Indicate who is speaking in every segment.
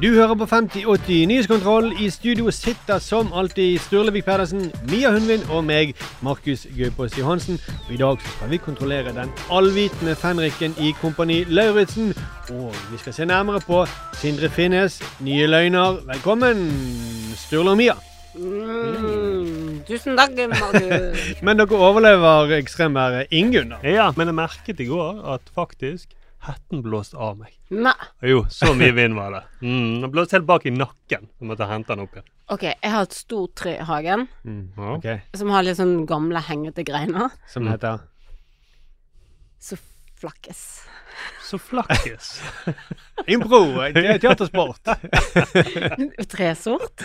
Speaker 1: Du hører på 5080 Nyhetskontroll. I studio sitter som alltid Sturlevik Pedersen, Mia Hundvin og meg, Markus Gaupås Johansen. Og I dag så skal vi kontrollere den allvitende fenriken i Kompani Lauritzen. Og vi skal se nærmere på Sindre Finnes nye løgner. Velkommen, Sturle og Mia.
Speaker 2: Mm, tusen takk, Markus.
Speaker 1: Men dere overlever ekstremværet Ingunn, da.
Speaker 3: Ja, men jeg merket i går at faktisk hetten blåste av meg.
Speaker 2: Nei.
Speaker 3: Jo, så mye vind var det. Mm, den blåste helt bak i nakken. Jeg måtte hente den opp igjen.
Speaker 2: OK, jeg har et stort tre i hagen
Speaker 3: mm,
Speaker 1: Ok,
Speaker 2: som har litt sånn gamle, hengete greiner.
Speaker 1: Som heter
Speaker 2: Så flakkes.
Speaker 3: Så flakkes.
Speaker 1: Impro. te- Teatersport.
Speaker 2: Tresort?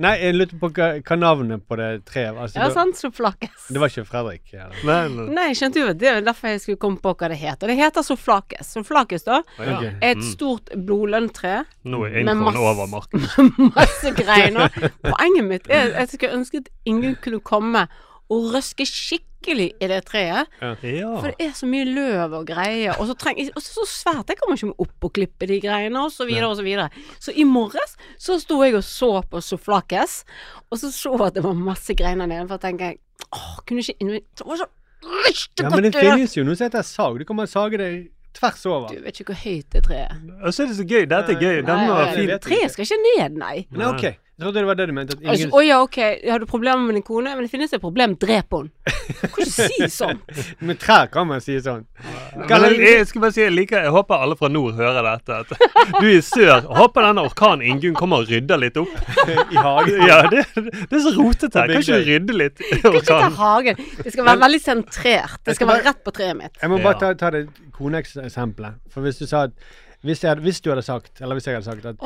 Speaker 1: Nei, jeg lurte på hva, hva navnet på det treet var. Altså,
Speaker 2: Ja, sant, så flakkes.
Speaker 1: det var ikke Fredrik? Ja.
Speaker 3: Nei,
Speaker 2: Nei, nei, skjønte du, det er derfor jeg skulle komme på hva det heter. Det heter soflakes. Soflakes, da,
Speaker 3: ja.
Speaker 1: Ok.
Speaker 2: er et stort blodlønntre.
Speaker 3: nå er
Speaker 2: Men
Speaker 3: introen
Speaker 2: masse-
Speaker 3: over, marken.
Speaker 2: Masse greiner. Poenget mitt er at jeg skulle ønske at ingen kunne komme og røske skikkelig i det treet.
Speaker 3: Ja.
Speaker 2: For det er så mye løv og greier, og så, treng, og så, så svært. Jeg kommer ikke opp og klippe de greiene, og så videre og så videre. Så i morges så sto jeg og så på Soflakes, og så så at det var masse greiner nede, for jeg tenker åh, kunne ikke Det var så til
Speaker 1: Ja, men det finnes jo noe som heter sag. Du kan bare sage det tvers over.
Speaker 2: Du vet ikke hvor høyt det treet er.
Speaker 3: Og så er det så gøy. Dette er gøy. Den
Speaker 2: Nei,
Speaker 3: var
Speaker 2: nei,
Speaker 3: fin.
Speaker 2: Treet skal ikke ned, nei.
Speaker 1: Nei, ok. Jeg trodde det var det du mente. At
Speaker 2: Altså, oh ja, ok, har du problemer med din kone? Men det finnes et problem, drep henne. Du kan ikke si sånn.
Speaker 1: Med trær kan man si sånn.
Speaker 3: Men jeg, jeg skal bare si, jeg, liker, jeg håper alle fra nord hører dette. At du i sør. Håper denne orkanen Ingunn kommer og rydder litt opp.
Speaker 1: I hagen.
Speaker 3: Ja, det, det er så rotete her. Kan ikke du rydde litt Kan
Speaker 2: Ikke ta hagen. Det skal være veldig sentrert. Det skal være rett på treet mitt.
Speaker 1: Jeg må bare ta, ta det koneeksempelet. For hvis du sa at hvis, jeg, hvis du hadde sagt, eller hvis jeg hadde sagt at,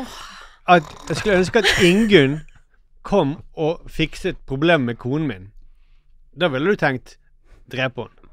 Speaker 1: at jeg skulle ønske at Ingunn kom og fikset problemet med konen min, da ville du tenkt drepe henne.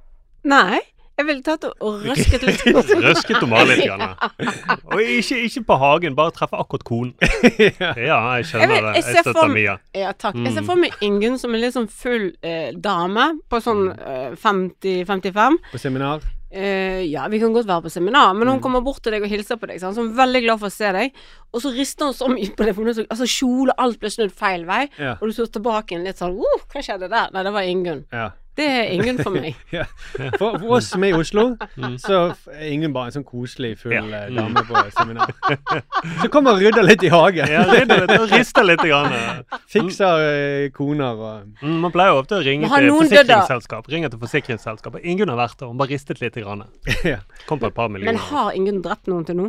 Speaker 2: Nei, jeg ville tatt og- røsket litt.
Speaker 3: Røsket og malet litt. Janne. Og ikke, ikke på hagen, bare treffe akkurat konen. Ja, jeg
Speaker 2: Jeg
Speaker 3: skjønner
Speaker 2: jeg
Speaker 3: det.
Speaker 2: jeg
Speaker 3: Jeg
Speaker 2: ser for
Speaker 3: støtter Mia.
Speaker 2: Ja, takk. Jeg
Speaker 3: Mm.
Speaker 2: ser for meg Ingunn som en litt sånn full eh, dame på sånn eh, 50-55.
Speaker 1: På seminar.
Speaker 2: Eh, ja, vi kan godt være på seminar, men hun
Speaker 1: Mm.
Speaker 2: kommer bort til deg og hilser på deg. Sant? Så hun er veldig glad for å se deg. Og så rister hun så mye på det, for så, altså kjole, alt ble snudd feil vei.
Speaker 1: Ja.
Speaker 2: Og du står tilbake igjen litt sånn uh, Hva skjedde der? Nei, det var Ingunn.
Speaker 1: ja.
Speaker 2: Det er Ingunn for meg.
Speaker 1: ja. For, for oss som er i Oslo, så er Ingunn bare en sånn koselig, full
Speaker 3: Ja.
Speaker 1: eh, dame på seminar. Så kommer og rydder litt i hagen.
Speaker 3: Ja, rydde litt og riste litt. Grann.
Speaker 1: Fikser eh, koner og
Speaker 3: Mm, Man pleier jo ofte å ringe til forsikringsselskap. Ringe til forsikringsselskap. Ingunn har vært der, hun bare ristet litt. Grann.
Speaker 1: ja.
Speaker 3: Kom på et par millioner.
Speaker 2: Men har Ingunn drept noen til nå?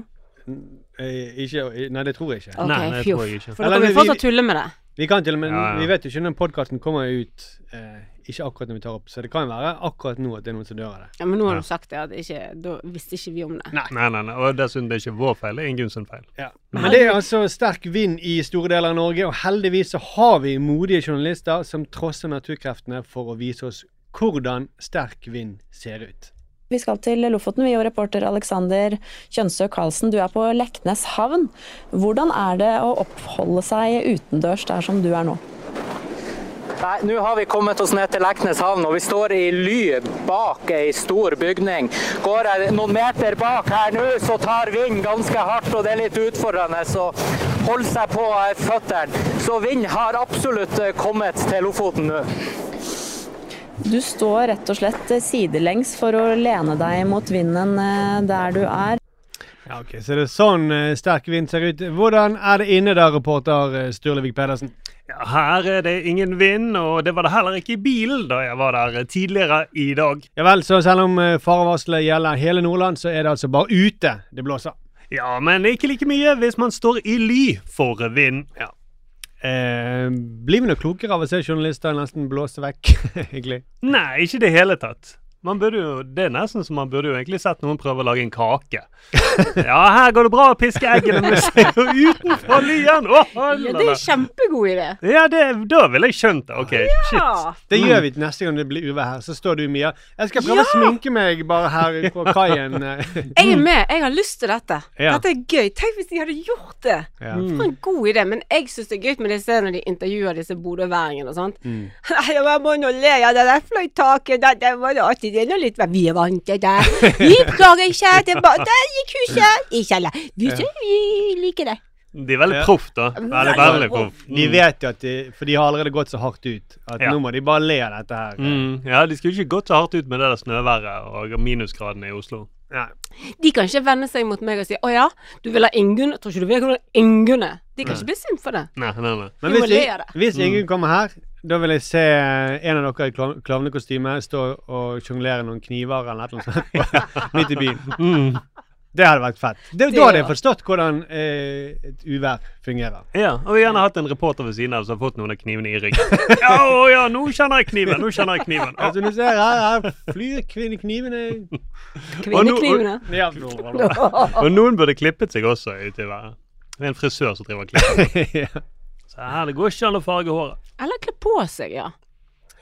Speaker 1: Eh, Ikke, nei, det tror jeg ikke.
Speaker 2: Okay,
Speaker 3: Nei, det tror jeg ikke.
Speaker 2: For da kan vi
Speaker 1: vi-
Speaker 2: fortsatt tulle med det.
Speaker 1: Vi kan til og med,
Speaker 3: Ja, ja.
Speaker 1: vi vet jo ikke når podkasten kommer ut. Eh, ikke akkurat når vi tar opp, så det kan være akkurat nå at det er noen som dør av det.
Speaker 2: Ja, Men nå har
Speaker 3: Ja.
Speaker 2: du sagt det, at ikke, da visste ikke vi om det.
Speaker 1: Nei.
Speaker 3: Nei, nei, nei. Og dessuten, det er ikke vår feil, det er Ingunn sin feil.
Speaker 1: Ja. Men det er altså sterk vind i store deler av Norge, og heldigvis så har vi modige journalister som trosser naturkreftene for å vise oss hvordan sterk vind ser ut.
Speaker 4: Vi skal til Lofoten, vi og reporter Alexander Kjønsø Karlsen. Du er på Leknes havn. Hvordan er det å oppholde seg utendørs der som du er nå?
Speaker 5: Nei, Nå har vi kommet oss ned til Leknes havn, og vi står i ly bak ei stor bygning. Går jeg noen meter bak her nå, så tar vinden ganske hardt, og det er litt utfordrende å holde seg på eh, føttene. Så vind har absolutt eh, kommet til Lofoten nå.
Speaker 4: Du står rett og slett sidelengs for å lene deg mot vinden eh, der du er.
Speaker 1: Ja, ok, Så det er sånn eh, sterk vind ser ut. Hvordan er det inne da, reporter eh, Sturlevik Pedersen?
Speaker 3: Ja, her er det ingen vind, og det var det heller ikke i bilen da jeg var der tidligere i dag.
Speaker 1: Ja vel, så selv om eh, farevarselet gjelder hele Nordland, så er det altså bare ute det blåser.
Speaker 3: Ja, men ikke like mye hvis man står i ly for vind.
Speaker 1: Ja. Eh, blir vi noe klokere av å se journalister nesten blåse vekk, egentlig?
Speaker 3: Nei, ikke i det hele tatt. Man burde jo, Det er nesten som man burde jo egentlig sett noen prøve å lage en kake. Ja, her går det bra å piske eggene, med seg utenfor lyen! Oh,
Speaker 2: Ja, det er kjempegod idé.
Speaker 3: Ja, det, da ville jeg skjønt det. OK, shit.
Speaker 1: Det gjør vi neste gang det blir uvær her. Så står du, Mia. Jeg skal prøve å sminke meg bare her på kaien.
Speaker 2: Jeg er med. Jeg har lyst til dette.
Speaker 1: Ja.
Speaker 2: Dette er gøy. Tenk hvis de hadde gjort det.
Speaker 1: Ja.
Speaker 2: For en god idé. Men jeg syns det er gøy med disse når de intervjuer disse bodøværingene og sånt.
Speaker 1: Mm.
Speaker 2: Nei, jeg må nå le av det der fløytaket. Det, det var det alltid det er nå litt Vi er vant til det. Vi klarer ikke. Det bare Der gikk huset. Ikke alle. Vi, vi liker det.
Speaker 3: De er veldig
Speaker 1: Ja.
Speaker 3: proff, da. Veldig, veldig proff.
Speaker 1: De vet jo at de For de har allerede gått så hardt ut at
Speaker 3: Ja.
Speaker 1: nå må de bare le av dette her.
Speaker 3: Mm, ja, de skulle ikke gått så hardt ut med det der snøværet og minusgradene i Oslo.
Speaker 1: Ja.
Speaker 2: De kan ikke vende seg mot meg og si 'Å ja, du vil ha Ingunn'. Tror ikke du vil ha Ingunn? De kan ikke bli sint for det.
Speaker 3: Nei, nei, nei.
Speaker 1: Men hvis, hvis
Speaker 3: Mm.
Speaker 1: Ingunn kommer her, da vil jeg se en av dere i klovn- klovnekostyme stå og sjonglere noen kniver eller noe sånt midt i byen.
Speaker 3: Mm.
Speaker 1: Det hadde vært fett. Det,
Speaker 2: Det
Speaker 1: da hadde jeg forstått hvordan eh, et uvær fungerer.
Speaker 3: Ja, og gjerne hatt en reporter ved siden av som har fått noen av knivene i ryggen. Ja, å, ja, nå kjenner jeg kniven! Nå kjenner jeg kniven.
Speaker 1: Altså, du ser her, her flyr kvinneknivene
Speaker 2: Kvinneknivene.
Speaker 1: ja.
Speaker 3: Og noen burde klippet seg også utover. Det er en frisør som driver og klipper.
Speaker 1: ja.
Speaker 3: Så her, det går ikke an å farge håret.
Speaker 2: Eller kle på seg, ja.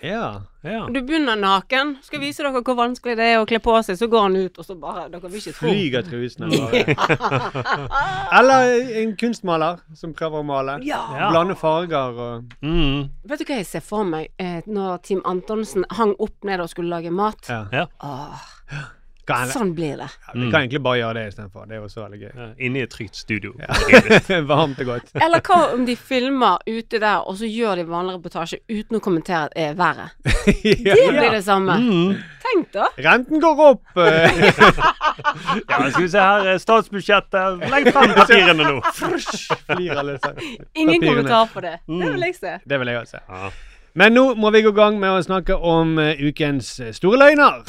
Speaker 1: ja.
Speaker 3: Ja.
Speaker 2: Du begynner naken. Skal vise dere hvor vanskelig det er å kle på seg. Så går han ut, og så bare Dere vil ikke tro.
Speaker 1: Flyger trusene bare. Eller en kunstmaler som prøver å male.
Speaker 2: Ja.
Speaker 3: Ja.
Speaker 1: Blande farger og
Speaker 3: Mm.
Speaker 2: Vet du hva jeg ser for meg eh, når Team Antonsen hang opp ned og skulle lage mat?
Speaker 1: ja.
Speaker 3: Ja.
Speaker 2: Åh,
Speaker 1: Kan,
Speaker 2: sånn blir det.
Speaker 1: ja, Vi kan egentlig bare gjøre det istedenfor. Det er jo så veldig gøy.
Speaker 3: Ja, Inne i et trygt studio.
Speaker 1: Varmt og godt.
Speaker 2: Eller hva om de filmer ute der, og så gjør de vanlig reportasje uten å kommentere at det er været? Det blir det samme.
Speaker 3: Mm.
Speaker 2: Tenk da.
Speaker 1: Renten går opp! eh.
Speaker 3: Ja, skal vi se her, eh, statsbudsjettet. Legg frem papirene nå.
Speaker 1: Flir alle.
Speaker 2: Ingen kommentar på det.
Speaker 3: Mm.
Speaker 2: Det vil jeg se.
Speaker 1: Det vil jeg også.
Speaker 3: Ja.
Speaker 1: Men nå må vi gå i gang med å snakke om eh, ukens eh, store løgner.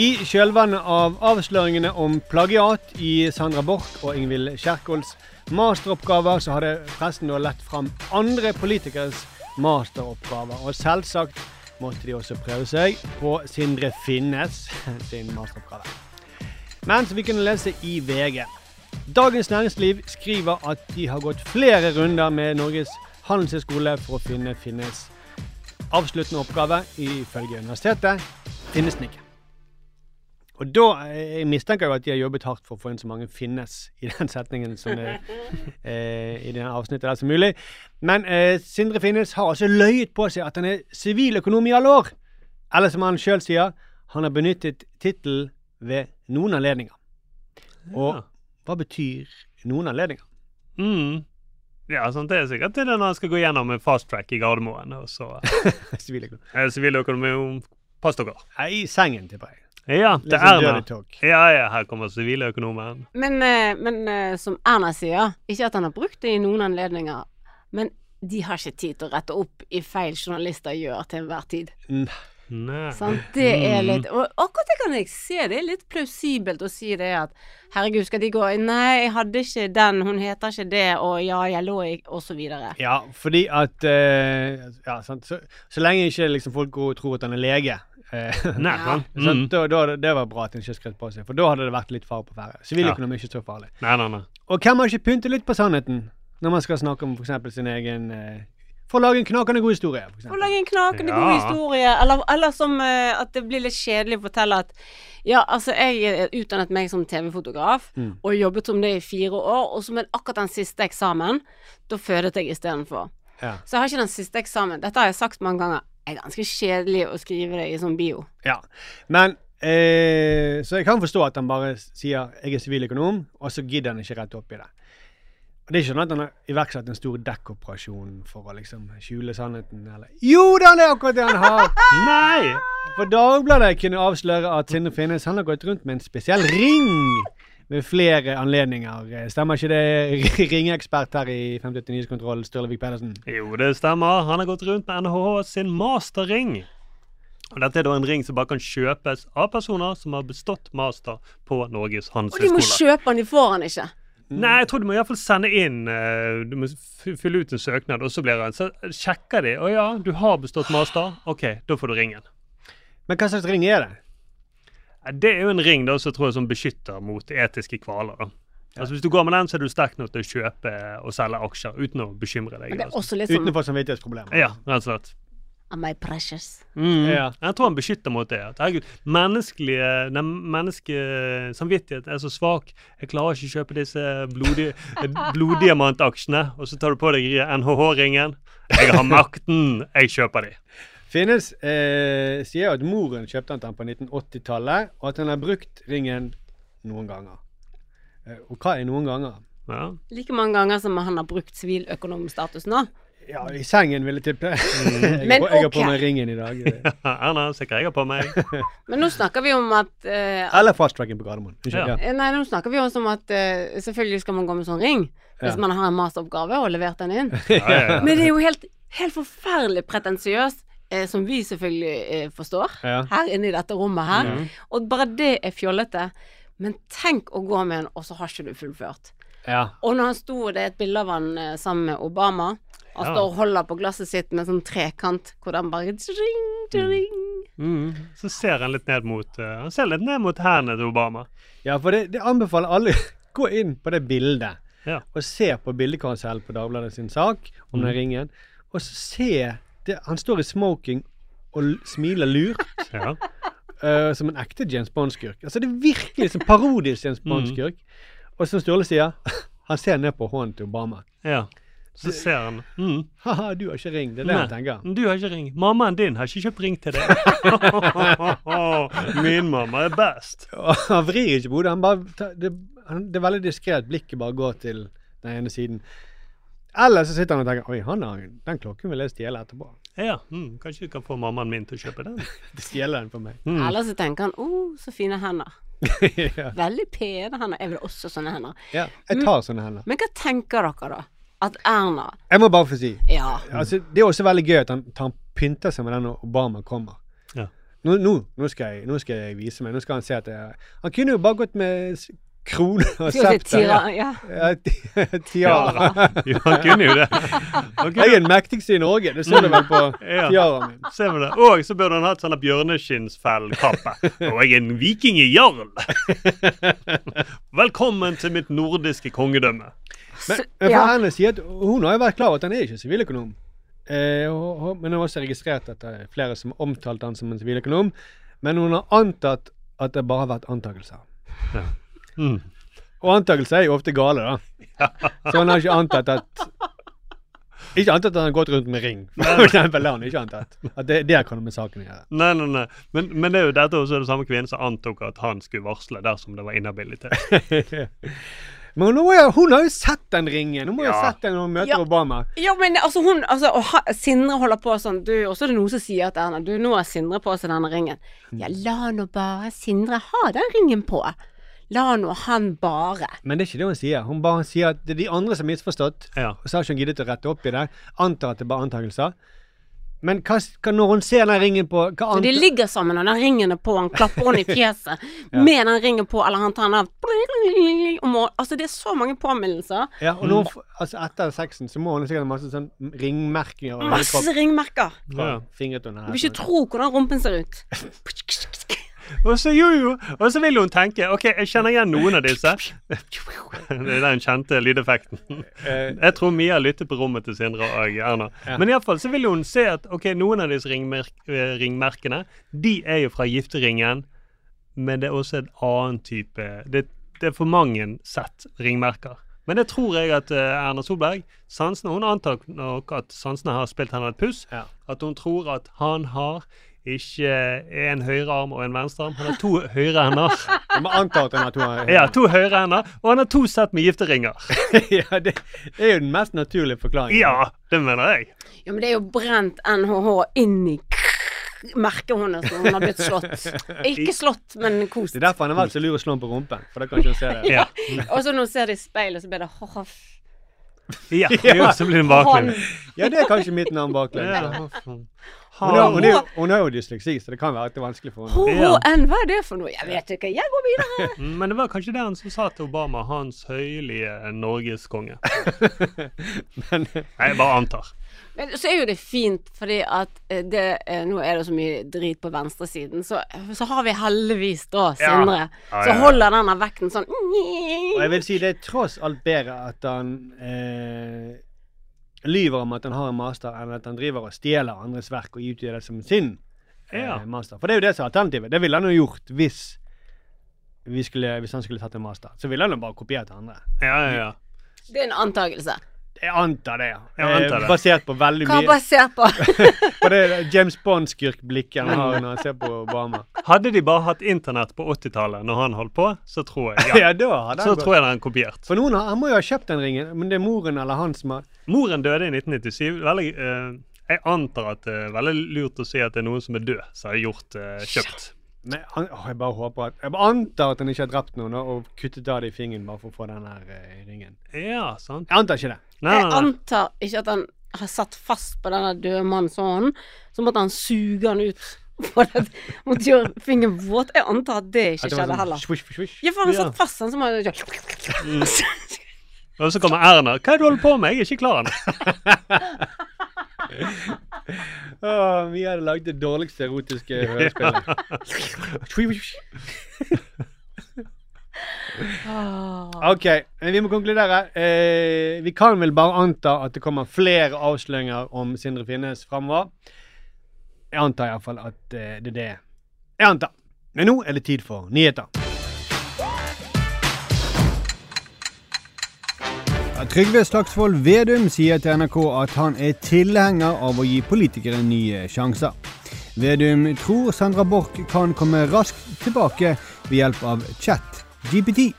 Speaker 1: I kjølvannet av avsløringene om plagiat i Sandra Borch og Ingvild Kjerkols masteroppgaver, så har det pressen da lett fram andre politikeres masteroppgaver. Og selvsagt måtte de også prøve seg på Sindre Finnes sin masteroppgave. Men som vi kunne lese i VG. Dagens Næringsliv skriver at de har gått flere runder med Norges handelshøyskole for å finne Finnes avsluttende oppgave. Ifølge universitetet finnes den ikke. Og da eh, jeg mistenker jeg at de har jobbet hardt for å få inn så mange 'finnes' i den setningen som er, eh, i det avsnittet der som mulig. Men eh, Sindre Finnes har altså løyet på seg at han er siviløkonom i alle år. Eller som han sjøl sier, han har benyttet tittelen ved noen anledninger. Og
Speaker 3: Ja.
Speaker 1: hva betyr noen anledninger?
Speaker 3: Mm. Ja, sant, det er sikkert det når han skal gå gjennom en fast track i Gardermoen. Og så
Speaker 1: Siviløkonom.
Speaker 3: Siviløkonom. Pass dere.
Speaker 1: I sengen, tipper jeg.
Speaker 3: Ja, det
Speaker 1: sånn
Speaker 3: er
Speaker 1: dirty
Speaker 3: Ja, ja, her kommer siviløkonomen.
Speaker 2: Men, eh, men eh, som Erna sier, ikke at han har brukt det i noen anledninger, men de har ikke tid til å rette opp i feil journalister gjør til enhver tid.
Speaker 1: Mm,
Speaker 3: Nei.
Speaker 2: Sånn, Det er litt Og akkurat det kan jeg se. Det er litt plausibelt å si det at herregud, skal de gå Nei, jeg hadde ikke den, hun heter ikke det, og ja, jeg lå i Og så videre.
Speaker 1: Ja, fordi at eh, Ja, sant. Så, så lenge ikke liksom folk går og tror at han er lege. Eh,
Speaker 3: Nei,
Speaker 2: Ja.
Speaker 3: Mm.
Speaker 1: Da, da, det var bra at hun ikke skrev på seg, for da hadde det vært litt fare på ferde. Siviløkonomi er ikke så farlig.
Speaker 3: Nei, nei, nei.
Speaker 1: Og hvem har ikke pyntet litt på sannheten når man skal snakke om f.eks. sin egen eh, For å lage en knakende god historie. For
Speaker 2: Å lage en knakende
Speaker 3: Ja.
Speaker 2: god historie, eller, eller som eh, at det blir litt kjedelig å fortelle at ja, altså jeg eh, utdannet meg som TV-fotograf
Speaker 1: Mm.
Speaker 2: og jobbet som det i fire år, og som en, akkurat den siste eksamen, da fødet jeg istedenfor.
Speaker 1: Ja.
Speaker 2: Så jeg har ikke den siste eksamen. Dette har jeg sagt mange ganger. Er ganske kjedelig å skrive det i sånn bio.
Speaker 1: Ja. Men eh, Så jeg kan forstå at han bare sier 'jeg er siviløkonom', og så gidder han ikke rette opp i det. Og Det er ikke sånn at han har iverksatt en stor dekkoperasjon for å liksom skjule sannheten, eller Jo da, det er akkurat det han har!
Speaker 3: Nei!
Speaker 1: For Dagbladet kunne avsløre at Sindre Finnes han har gått rundt med en spesiell ring ved flere anledninger. Stemmer ikke det, ringeekspert her i 58 Nyhetskontroll, Sturlevik Pedersen?
Speaker 3: Jo, det stemmer. Han har gått rundt med NHH sin masterring. Og Dette er da en ring som bare kan kjøpes av personer som har bestått master på Norges
Speaker 2: Og de må kjøpe den, de får den ikke.
Speaker 3: Nei, jeg tror du må iallfall sende inn eh, Du må fylle ut en søknad, og så blir den Så sjekker de. Å ja, du har bestått master. OK, da får du ringen.
Speaker 1: Men hva slags ring er det?
Speaker 3: Det er jo en ring da, som tror jeg som beskytter mot etiske kvaler. da. Altså Hvis du går med den, så er du sterk nok til å kjøpe og selge aksjer uten å bekymre deg.
Speaker 2: Men det er
Speaker 3: Altså.
Speaker 2: også litt sånn
Speaker 1: Utenfor samvittighetsproblemer.
Speaker 3: Ja, rett og slett.
Speaker 2: Am I precious?
Speaker 3: Mm.
Speaker 1: Ja.
Speaker 3: Jeg tror han beskytter mot det. Herregud, menneskelige, den menneske samvittighet er så svak. Jeg klarer ikke å kjøpe disse blodige, bloddiamantaksjene. Og så tar du på deg NHH-ringen. Jeg har makten, jeg kjøper de.
Speaker 1: Finnes eh, sier at moren kjøpte den på 1980-tallet, og at han har brukt ringen noen ganger. Eh, og hva er noen ganger?
Speaker 3: Ja.
Speaker 2: Like mange ganger som han har brukt siviløkonomstatus nå.
Speaker 1: Ja, i sengen vil jeg tippe. jeg,
Speaker 2: Men
Speaker 1: har på- jeg har på meg ringen i dag.
Speaker 3: Erna, se hva jeg har på meg.
Speaker 2: Men nå snakker vi om at eh,
Speaker 1: Eller fasttracken på Gardermoen.
Speaker 3: Ja.
Speaker 1: Ja.
Speaker 2: Nei, nå snakker vi også om at eh, selvfølgelig skal man gå med sånn ring hvis
Speaker 1: Ja.
Speaker 2: man har en masteroppgave og levert den inn.
Speaker 3: Ja, ja, ja.
Speaker 2: Men det er jo helt, helt forferdelig pretensiøst, eh, som vi selvfølgelig eh, forstår,
Speaker 1: Ja.
Speaker 2: her inne i dette rommet her. Og bare det er fjollete. Men tenk å gå med en, og så har ikke du fullført.
Speaker 1: Ja.
Speaker 2: Og når han sto, det er et bilde av han eh, sammen med Obama. Han
Speaker 3: Ja.
Speaker 2: står og holder på glasset sitt med sånn trekant, hvor den bare ring, ring.
Speaker 3: Mm. Så ser han litt ned mot uh, Han ser litt ned mot hendene til Obama.
Speaker 1: ja, for det, det anbefaler alle Gå inn på det bildet
Speaker 3: Ja.
Speaker 1: og se på bildekarusell på Dagbladet sin sak om
Speaker 3: Mm.
Speaker 1: den ringen. Og så se det, Han står i smoking og smiler lurt.
Speaker 3: Ja.
Speaker 1: Uh, som en ekte James Bond-skurk. Altså Det er virkelig som parodisk James
Speaker 3: Mm.
Speaker 1: Bond-skurk. Og som Sturle sier, han ser ned på hånden til Obama.
Speaker 3: ja. Så ser han mm.
Speaker 1: Ha-ha, du har ikke ring. Det er det han tenker.
Speaker 3: Du har ikke ring. Mammaen din har ikke kjøpt ring til deg. Min mamma er best.
Speaker 1: Han vrir ikke på hodet. Det, det er veldig diskré at blikket bare går til den ene siden. Eller så sitter han og tenker Oi, han har, den klokken vil jeg stjele etterpå.
Speaker 3: Ja, mm, Kanskje du kan få mammaen min til å kjøpe den.
Speaker 1: Stjele den for meg.
Speaker 3: Mm.
Speaker 2: Eller så tenker han 'Å, så fine hender'.
Speaker 1: ja.
Speaker 2: Veldig pene hender. Jeg vil også sånne hender.
Speaker 1: ja. Jeg tar sånne hender.
Speaker 2: Men hva tenker dere, da? At Erna
Speaker 1: Jeg må bare få si
Speaker 2: Ja.
Speaker 1: altså, Det er også veldig gøy at han, han pynter seg med den når Obama kommer.
Speaker 3: Ja.
Speaker 1: Nå, nå, nå, skal jeg, nå skal jeg vise meg. Nå skal han se at jeg Han kunne jo bare gått med krone og septer.
Speaker 2: ja.
Speaker 1: Ja, tiara.
Speaker 3: Ja, han kunne jo det. Kunne.
Speaker 1: Jeg er den mektigste i Norge. Det ser du vel på
Speaker 3: Ja.
Speaker 1: tiaraen min.
Speaker 3: Ser vi det. Og så burde han hatt sånn bjørneskinnsfellkappe. Og jeg er en vikingjarl. Velkommen til mitt nordiske kongedømme.
Speaker 1: Men, men for
Speaker 2: ja.
Speaker 1: Erna sier at hun har jo vært klar over at han er ikke siviløkonom. Eh, men hun har også registrert at det er flere som har omtalt han som en siviløkonom. Men hun har antatt at det bare har vært antakelser.
Speaker 3: Mm.
Speaker 1: Og antakelser er jo ofte gale, da. Så han har ikke antatt at Ikke antatt at han har gått rundt med ring. For eksempel, han ikke antatt. At det, det kan noe med saken å gjøre.
Speaker 3: Nei, nei, nei. Men, men det er jo dette også det samme kvinnen som antok at han skulle varsle dersom det var inhabilitet.
Speaker 1: Men hun, må jo, hun har jo sett den ringen. Hun må jo
Speaker 3: Ja.
Speaker 1: ha sett den når hun møter
Speaker 2: Ja.
Speaker 1: Obama.
Speaker 2: Ja, men altså hun altså, og ha, Sindre holder på sånn du, Og så er det noen som sier at Erna, du, nå har Sindre på seg denne ringen. Ja, la nå bare Sindre ha den ringen på. La nå han bare.
Speaker 1: Men det er ikke det hun sier. Hun bare sier at det er de andre som har misforstått.
Speaker 3: Ja.
Speaker 1: Og så har ikke hun giddet å rette opp i det. Antar at det er bare antakelser. Men hva, hva når hun ser den ringen på hva
Speaker 2: Så de ligger sammen, og den ringen er på, han klapper henne i fjeset med den ringen på, eller han tar den av Altså, det er så mange påminnelser.
Speaker 1: ja, og nå, altså Etter sexen så må hun sikkert ha masse sånn ringmerkinger.
Speaker 2: Masse ringmerker.
Speaker 3: Ja.
Speaker 1: her.
Speaker 2: Du vil ikke tro hvordan rumpen ser ut.
Speaker 3: Og så jo, jo. Og så vil hun tenke OK, jeg kjenner igjen noen av disse. Det er den kjente lydeffekten.
Speaker 1: Eh,
Speaker 3: Jeg tror Mia lytter på rommet til Sindre og Erna. Men iallfall så vil hun se at ok, noen av disse ringmerk eh, ringmerkene de er jo fra gifteringen, men det er også en annen type Det, det er for mange sett ringmerker. Men det tror jeg at eh, Erna Solberg sansene, Hun antar nok at sansene har spilt henne et puss. At hun tror at han har ikke en høyrearm og en venstrearm. Han har to høyre hender.
Speaker 1: Jeg må at han har to høyre.
Speaker 3: Ja, to høyre hender, og han har to sett med gifteringer.
Speaker 1: ja, det, det er jo den mest naturlige forklaringen.
Speaker 3: Ja, det mener jeg.
Speaker 2: Ja, men det er jo brent NHH inn i merkehåndet som hun har blitt slått. Ikke slått, men kost.
Speaker 1: Det er derfor han har vært så lur å slå ham på rumpen. For da kan ikke han se det.
Speaker 3: Ja,
Speaker 2: Og så når hun ser det i speilet, så blir det hoff.
Speaker 3: Ja, jo, så blir det baklengs.
Speaker 1: Ja, det er kanskje mitt navn baklengs.
Speaker 3: Ja.
Speaker 1: Hun, har- hun, er jo- hun har jo dysleksi, så det kan være at det er vanskelig for henne.
Speaker 2: HHN, hva er det for noe? Jeg vet ikke. Jeg går videre.
Speaker 3: Mm, Men det var kanskje det han som sa til Obama, hans høylige norgeskonge.
Speaker 1: Men
Speaker 3: Jeg bare antar.
Speaker 2: Men så er jo det fint, fordi at eh, det, eh, nå er det så mye drit på venstresiden, så, så har vi heldigvis da Sindre.
Speaker 3: Ja,
Speaker 2: Så
Speaker 3: ja, ja.
Speaker 2: holder denne vekten sånn
Speaker 1: Og jeg vil si det er tross alt bedre at han eh, lyver om at han har en master, enn at han driver og stjeler andres verk og utgir det som sin eh, master. For det er jo det som er alternativet. Det ville han jo gjort hvis, vi skulle, hvis han skulle tatt en master. Så ville han jo bare kopiert andre.
Speaker 3: Ja, ja, ja.
Speaker 2: Det er en antakelse.
Speaker 1: Jeg antar det, ja.
Speaker 3: Jeg antar det.
Speaker 1: Eh, basert på veldig mye Hva
Speaker 2: basert på?
Speaker 1: På det James Bond-skurkblikket han har når han ser på Obama.
Speaker 3: Hadde de bare hatt internett på 80-tallet når han holdt på, så tror jeg ja.
Speaker 1: Ja, da hadde
Speaker 3: Så
Speaker 1: han
Speaker 3: tror jeg er kopiert.
Speaker 1: For noen har, Han må jo ha kjøpt den ringen, men det er moren eller han som har
Speaker 3: Moren døde i 1997. Veldig, Uh, jeg antar at det er veldig lurt å si at det er noen som er død, som har gjort uh, kjøpt.
Speaker 1: Men han, åh, jeg bare håper at Jeg antar at han ikke har drept noen og- kuttet av det i fingeren bare for å få den her eh, ringen.
Speaker 3: Ja, sant.
Speaker 1: Jeg antar ikke det.
Speaker 3: Nei,
Speaker 2: Jeg
Speaker 3: nei, nei.
Speaker 2: antar ikke at han har satt fast på denne døde mannens hånd, så måtte han suge han ut. For at måtte gjøre fingeren våt. Jeg antar at det ikke
Speaker 1: At det var
Speaker 2: skjedde
Speaker 1: sånn
Speaker 2: heller.
Speaker 1: swish, swish, swish.
Speaker 2: Ja, for han
Speaker 3: Ja.
Speaker 2: satt fast han, så må han
Speaker 3: Mm. Og så kommer Erna. Hva er det du holder på med? Jeg er ikke klar ennå.
Speaker 1: Åh, vi hadde lagd det dårligste erotiske hørespillet. Swish. OK, vi må konkludere. Eh, vi kan vel bare anta at det kommer flere avsløringer om Sindre Finnes framover. Jeg antar iallfall at eh, det er det jeg antar. Men nå er det tid for nyheter. Trygve Slagsvold Vedum sier til NRK at han er tilhenger av å gi politikere nye sjanser. Vedum tror Sandra Borch kan komme raskt tilbake ved hjelp av chat GPT.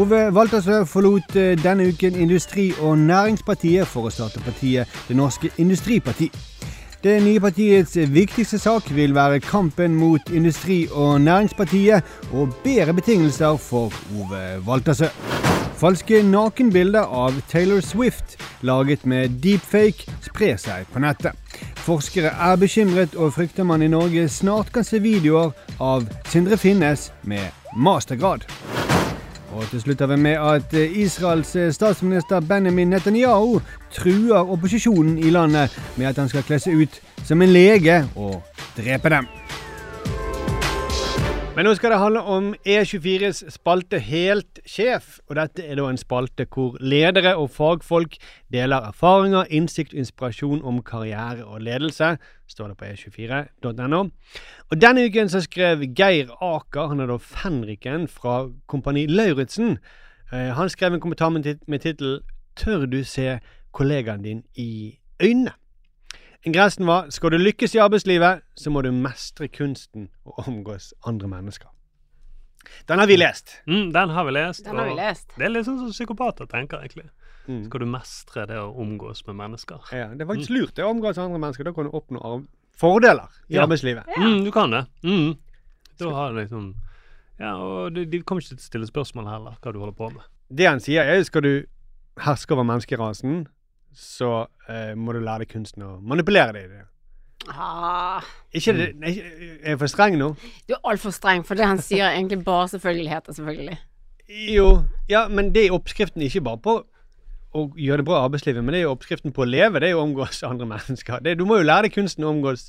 Speaker 1: Ove Waltersø forlot eh, denne uken Industri- og Næringspartiet for å starte partiet Det Norske Industriparti. Det nye partiets viktigste sak vil være kampen mot Industri- og Næringspartiet og bedre betingelser for Ove Waltersø. Falske nakenbilder av Taylor Swift, laget med deepfake, sprer seg på nettet. Forskere er bekymret og frykter man i Norge snart kan se videoer av Sindre Finnes med mastergrad. Og til slutt har vi med at Israels statsminister Benjamin Netanyahu truer opposisjonen i landet med at han skal kle seg ut som en lege og drepe dem. Men nå skal det handle om E24s spalte Helt sjef. Og dette er da en spalte hvor ledere og fagfolk deler erfaringer, innsikt og inspirasjon om karriere og ledelse. Står det på E e24.no. Og denne uken så skrev Geir Aker, han er da fenriken fra Kompani Lauritzen. Eh, han skrev en kommentar med tit- med tittel 'Tør du se kollegaen din i øynene'? Ingressen var skal du lykkes i arbeidslivet, så må du mestre kunsten å omgås andre mennesker. Den har vi lest.
Speaker 3: Mm, den har vi lest.
Speaker 2: Den har vi lest.
Speaker 3: Det er litt sånn som psykopater tenker, egentlig.
Speaker 1: Mm.
Speaker 3: Skal du mestre det å omgås med mennesker?
Speaker 1: Ja, det er faktisk lurt det å omgås andre mennesker. Da kan du oppnå fordeler i
Speaker 3: Ja.
Speaker 1: arbeidslivet.
Speaker 3: Mm, du kan det. Mm. Da har du liksom Ja, og de, de kommer ikke til å stille spørsmål heller, hva du holder på med.
Speaker 1: Det han sier, er skal du herske over menneskerasen, så eh, må du lære deg kunsten å manipulere det.
Speaker 2: Ah,
Speaker 1: Ikke det, nei, Er jeg for streng nå?
Speaker 2: du er altfor streng, for det han sier er egentlig bare selvfølgeligheter, selvfølgelig.
Speaker 1: Jo, ja, men det er oppskriften ikke bare på å gjøre det bra i arbeidslivet, men det er jo oppskriften på å leve, det er jo å omgås andre mennesker. Det, du må jo lære deg kunsten å omgås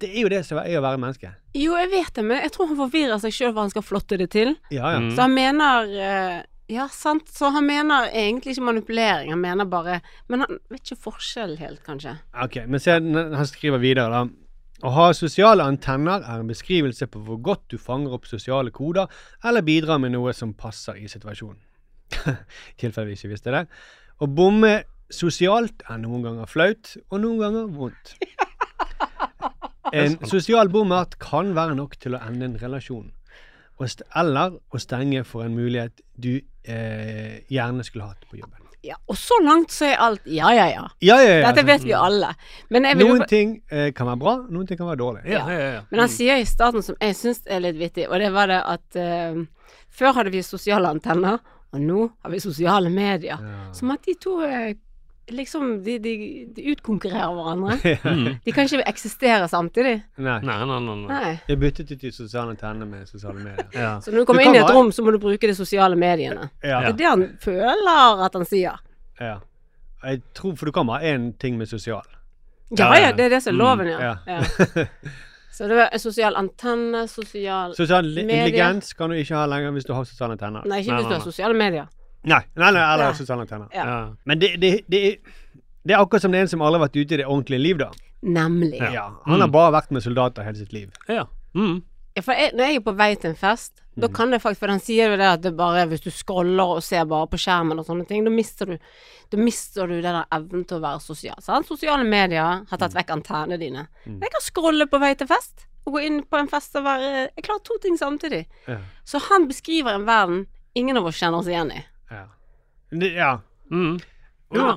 Speaker 1: Det er jo det som er å være menneske.
Speaker 2: Jo, jeg vet det, men jeg tror han forvirrer seg sjøl hva han skal flotte det til.
Speaker 1: Ja, ja.
Speaker 3: Mm.
Speaker 2: Så han mener eh, Ja, sant. Så han mener egentlig ikke manipulering, han mener bare Men han vet ikke forskjell helt, kanskje.
Speaker 1: Ok, men se, han skriver videre da. Å ha sosiale antenner er en beskrivelse på hvor godt du fanger opp sosiale koder, eller bidrar med noe som passer i situasjonen. I tilfelle vi ikke visste det. Å bomme sosialt er noen ganger flaut, og noen ganger vondt. En sosial bommert kan være nok til å ende en relasjon. Eller å stenge for en mulighet du eh, gjerne skulle hatt på jobben.
Speaker 2: Ja, og så langt så er alt ja, ja, ja.
Speaker 1: Ja, ja, ja.
Speaker 2: Dette vet vi jo alle. Men jeg vil
Speaker 1: Noen ting eh, kan være bra, noen ting kan være dårlig.
Speaker 3: Ja, ja, ja.
Speaker 2: Men han sier i starten som jeg syns er litt vittig, og det var det at eh, før hadde vi sosiale antenner, og nå har vi sosiale medier. Som at de to eh, liksom de, de, de utkonkurrerer hverandre.
Speaker 3: ja.
Speaker 2: De kan ikke eksistere samtidig.
Speaker 1: Nei.
Speaker 3: Nei, nei, nei. nei.
Speaker 1: Jeg byttet ut de sosiale tennene med sosiale medier.
Speaker 3: Ja.
Speaker 2: Så når du kommer
Speaker 1: du
Speaker 2: inn i et rom, så må du bruke de sosiale mediene.
Speaker 1: Ja.
Speaker 2: Det er det han føler at han sier.
Speaker 1: ja. Jeg tror, For du kan bare ha én ting med sosial.
Speaker 2: Ja
Speaker 3: Ja,
Speaker 2: det er det som er
Speaker 3: Mm,
Speaker 2: loven, ja.
Speaker 1: ja.
Speaker 2: ja. Så det var sosial antenne, sosial
Speaker 1: Sosial intelligens kan du ikke ha lenger hvis du har sosiale antenner.
Speaker 2: Nei, ikke
Speaker 3: Nei,
Speaker 2: hvis du
Speaker 3: nei,
Speaker 2: har sosiale medier.
Speaker 1: Nei, nei, nei eller
Speaker 2: Nei.
Speaker 1: sosiale.
Speaker 2: Ja.
Speaker 3: Ja.
Speaker 1: Men det, det, det, det er akkurat som det er en som aldri har vært ute i det ordentlige liv, da.
Speaker 2: Nemlig.
Speaker 1: Ja. Han har
Speaker 3: Mm.
Speaker 1: bare vært med soldater hele sitt liv.
Speaker 3: ja. Mm.
Speaker 2: Ja, for jeg, når jeg er på vei til en fest, da
Speaker 1: Mm.
Speaker 2: kan det faktisk For den sier jo det at det bare hvis du scroller og ser bare på skjermen og sånne ting, da mister du Da mister du den evnen til å være sosial. Sant? Sosiale medier har
Speaker 1: Mm.
Speaker 2: tatt vekk antennene dine. Jeg kan scrolle på vei til fest, og gå inn på en fest og være Jeg klarer to ting samtidig.
Speaker 1: Ja.
Speaker 2: Så han beskriver en verden ingen av oss kjenner oss igjen i.
Speaker 1: Ja. Ja.
Speaker 3: Mm. Ja.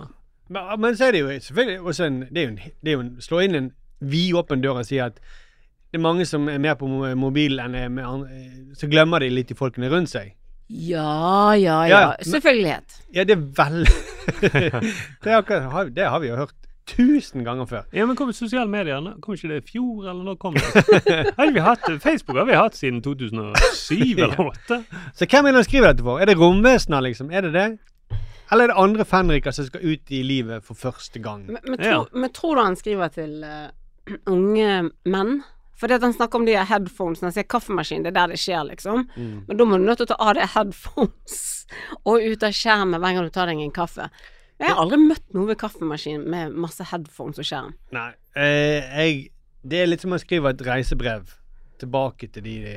Speaker 1: Men, men så er det jo selvfølgelig også en Det er jo en, det er jo en slå inn en vidåpen dør og si at det er mange som er mer på mobil mobilen enn med andre, så glemmer de litt de folkene rundt seg.
Speaker 2: Ja, ja, ja.
Speaker 1: Ja,
Speaker 2: Selvfølgelighet.
Speaker 1: Ja, det er vel det, har- det har vi jo hørt tusen ganger før.
Speaker 3: Ja, men kom sosiale medier? Kom ikke det i fjor, eller når kom det? Har vi hatt, Facebook har vi hatt siden 2007 eller 2008.
Speaker 1: Så hvem er det han skriver dette for? Er det romvesener, liksom? Er det det? Eller er det andre fenriker som skal ut i livet for første gang?
Speaker 2: Men, men,
Speaker 3: Ja.
Speaker 2: tror, men tror du han skriver til uh, unge menn? Fordi at han snakker om de her headphonesene, han sier kaffemaskin, det er der det skjer, liksom.
Speaker 1: Mm.
Speaker 2: Men da må du nødt til å ta av deg headphones og ut av skjermen hver gang du tar deg en kaffe. Jeg har aldri møtt noe ved kaffemaskin med masse headphones og skjerm.
Speaker 1: Nei. Eh, jeg, det er litt som å skrive et reisebrev tilbake til de de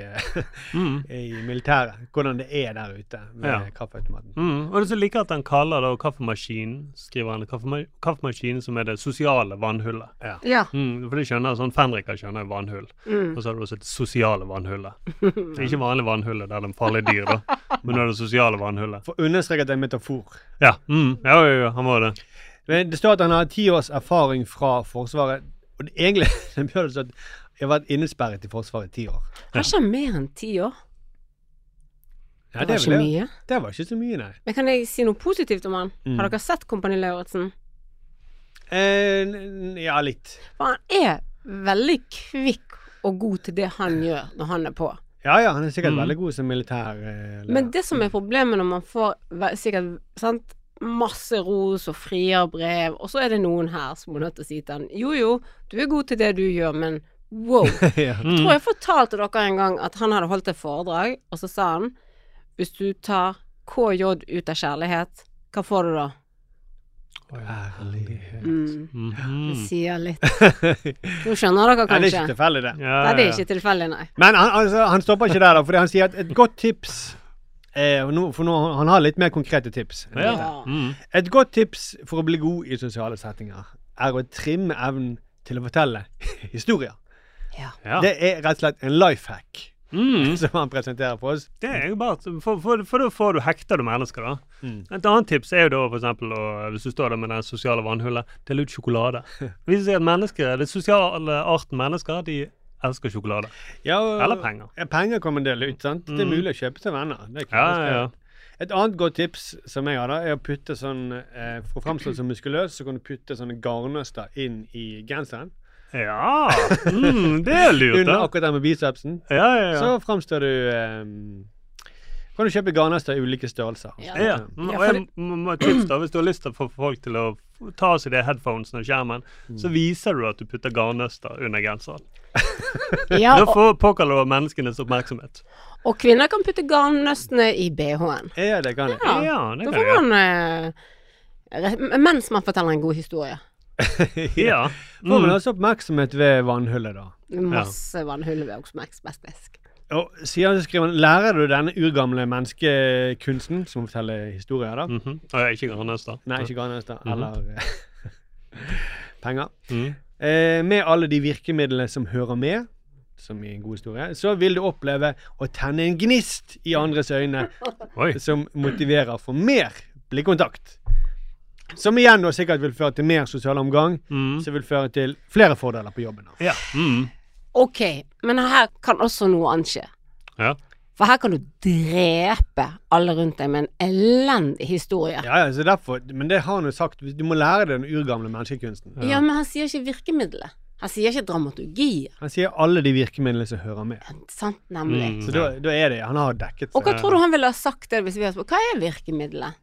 Speaker 3: Mm.
Speaker 1: i militæret. Hvordan det er der ute med
Speaker 3: Ja.
Speaker 1: kaffeautomaten.
Speaker 3: Mm. Og det er så liker at han kaller det kaffemaskinen, skriver han kaffema kaffemaskinen som er det sosiale vannhullet.
Speaker 2: Ja.
Speaker 3: Mm, for de skjønner, sånn Fenriker skjønner jo vannhull.
Speaker 2: Mm.
Speaker 3: Og så har du også det sosiale vannhullet. Det er ikke vanlig vannhullet der det er farlige dyr, da. Men nå er det sosiale vannhullet.
Speaker 1: For å understreke at det er en metafor.
Speaker 3: Ja, mm. ja, ja, ja, han var det.
Speaker 1: Men det står at han har ti års erfaring fra Forsvaret. Og det, egentlig det bør det stå at jeg har vært innesperret i Forsvaret i ti år.
Speaker 2: Har ikke han mer enn ti år?
Speaker 1: Ja,
Speaker 2: Det var
Speaker 1: er
Speaker 2: ikke
Speaker 1: det.
Speaker 2: mye.
Speaker 1: Det var ikke så mye, nei.
Speaker 2: Men kan jeg si noe positivt om han?
Speaker 1: Mm.
Speaker 2: Har dere sett Kompani Lauritzen?
Speaker 1: Eh, ja, litt.
Speaker 2: For han er veldig kvikk og god til det han gjør når han er på.
Speaker 1: Ja ja, han er sikkert
Speaker 3: Mm.
Speaker 1: veldig god som militær. Eh.
Speaker 2: Men det som er problemet når man får sikkert sant, masse ros og frierbrev, og så er det noen her som må nødt til å si til han jo jo, du er god til det du gjør, men wow.
Speaker 1: ja.
Speaker 3: Mm.
Speaker 2: Tror jeg fortalte dere en gang at han hadde holdt et foredrag, og så sa han hvis du tar KJ ut av kjærlighet, hva får du da?
Speaker 1: Ærlighet.
Speaker 2: Mm,
Speaker 3: Mhm.
Speaker 2: det sier litt. Nå skjønner dere
Speaker 1: Nei, det er ikke tilfeldig, det.
Speaker 3: Ja,
Speaker 2: ja, det er ikke tilfeldig, nei.
Speaker 1: Men han, altså, han stopper ikke der, da, fordi han sier at et godt tips eh, For nå, han har litt mer konkrete tips.
Speaker 3: Ja. Mm.
Speaker 1: Et godt tips for å bli god i sosiale settinger er å trimme evnen til å fortelle historier.
Speaker 3: Ja.
Speaker 1: Det er rett og slett en life hack
Speaker 3: Mm.
Speaker 1: som han presenterer for oss.
Speaker 3: Det er jo bare For, for, for da får du hekta du mennesker, da.
Speaker 1: Mm.
Speaker 3: Et annet tips er jo da for eksempel å, hvis du står der med det sosiale vannhullet, del ut sjokolade. Det viser seg at mennesker, det sosiale arten mennesker, de elsker sjokolade.
Speaker 1: Ja, og-
Speaker 3: Eller penger.
Speaker 1: Ja, penger kommer en del ut, sant. Det er
Speaker 3: Mm.
Speaker 1: mulig å kjøpe til venner. Er
Speaker 3: ja, ja.
Speaker 1: Et annet godt tips som jeg har, da, er å putte sånn eh, For å framstå som muskuløs, så kan du putte sånne garnnøster inn i genseren.
Speaker 3: Ja! Mm, det er lurt,
Speaker 1: Under akkurat den med bicepsen.
Speaker 3: Ja, ja, ja.
Speaker 1: Så framstår du um, Kan du kjøpe garnnøster i ulike størrelser.
Speaker 2: Ja.
Speaker 3: Ja. Mm, og jeg må tips da, Hvis du har lyst til å få folk til å ta av seg de headphonesene og skjermen,
Speaker 1: Mm.
Speaker 3: så viser du at du putter garnnøster under genseren.
Speaker 2: Ja,
Speaker 3: Da får påkaller du menneskenes oppmerksomhet.
Speaker 2: og kvinner kan putte garnnøstene i BH-en.
Speaker 1: Ja, det kan jeg.
Speaker 2: Ja,
Speaker 3: Ja, det
Speaker 2: Da
Speaker 3: kan
Speaker 2: får
Speaker 3: jeg gjøre.
Speaker 2: man eh, Mens man forteller en god historie.
Speaker 3: Ja.
Speaker 1: Får man altså oppmerksomhet ved vannhullet, da.
Speaker 2: Masse vannhull ved oksmekksbestisk.
Speaker 1: Og sier, skriver han Lærer du denne urgamle menneskekunsten, som forteller historier, da?
Speaker 3: Mhm. Og jeg er ikke garnnøster.
Speaker 1: Nei, ikke garnnøster.
Speaker 3: -hmm.
Speaker 1: Eller eh, penger.
Speaker 3: Mm.
Speaker 1: eh, med alle de virkemidlene som hører med, som i en god historie, så vil du oppleve å tenne en gnist i andres øyne som motiverer for mer blikkontakt. Som igjen da sikkert vil føre til mer sosial omgang,
Speaker 3: Mm.
Speaker 1: som vil føre til flere fordeler på jobben. da.
Speaker 3: Ja. Mm.
Speaker 2: Ok, men her kan også noe annet skje.
Speaker 3: ja.
Speaker 2: For her kan du drepe alle rundt deg med en elendig historie.
Speaker 1: Ja, ja, så derfor, Men det har han jo sagt, du må lære deg den urgamle menneskekunsten.
Speaker 2: Ja, men han sier ikke virkemiddelet. Han sier ikke dramaturgi.
Speaker 1: Han sier alle de virkemidlene som hører med.
Speaker 2: Sant, nemlig.
Speaker 3: Mm.
Speaker 1: Så da, da er det Han har dekket seg.
Speaker 2: Og hva tror du han ville ha sagt det hvis vi hadde spurt? Hva er virkemiddelet?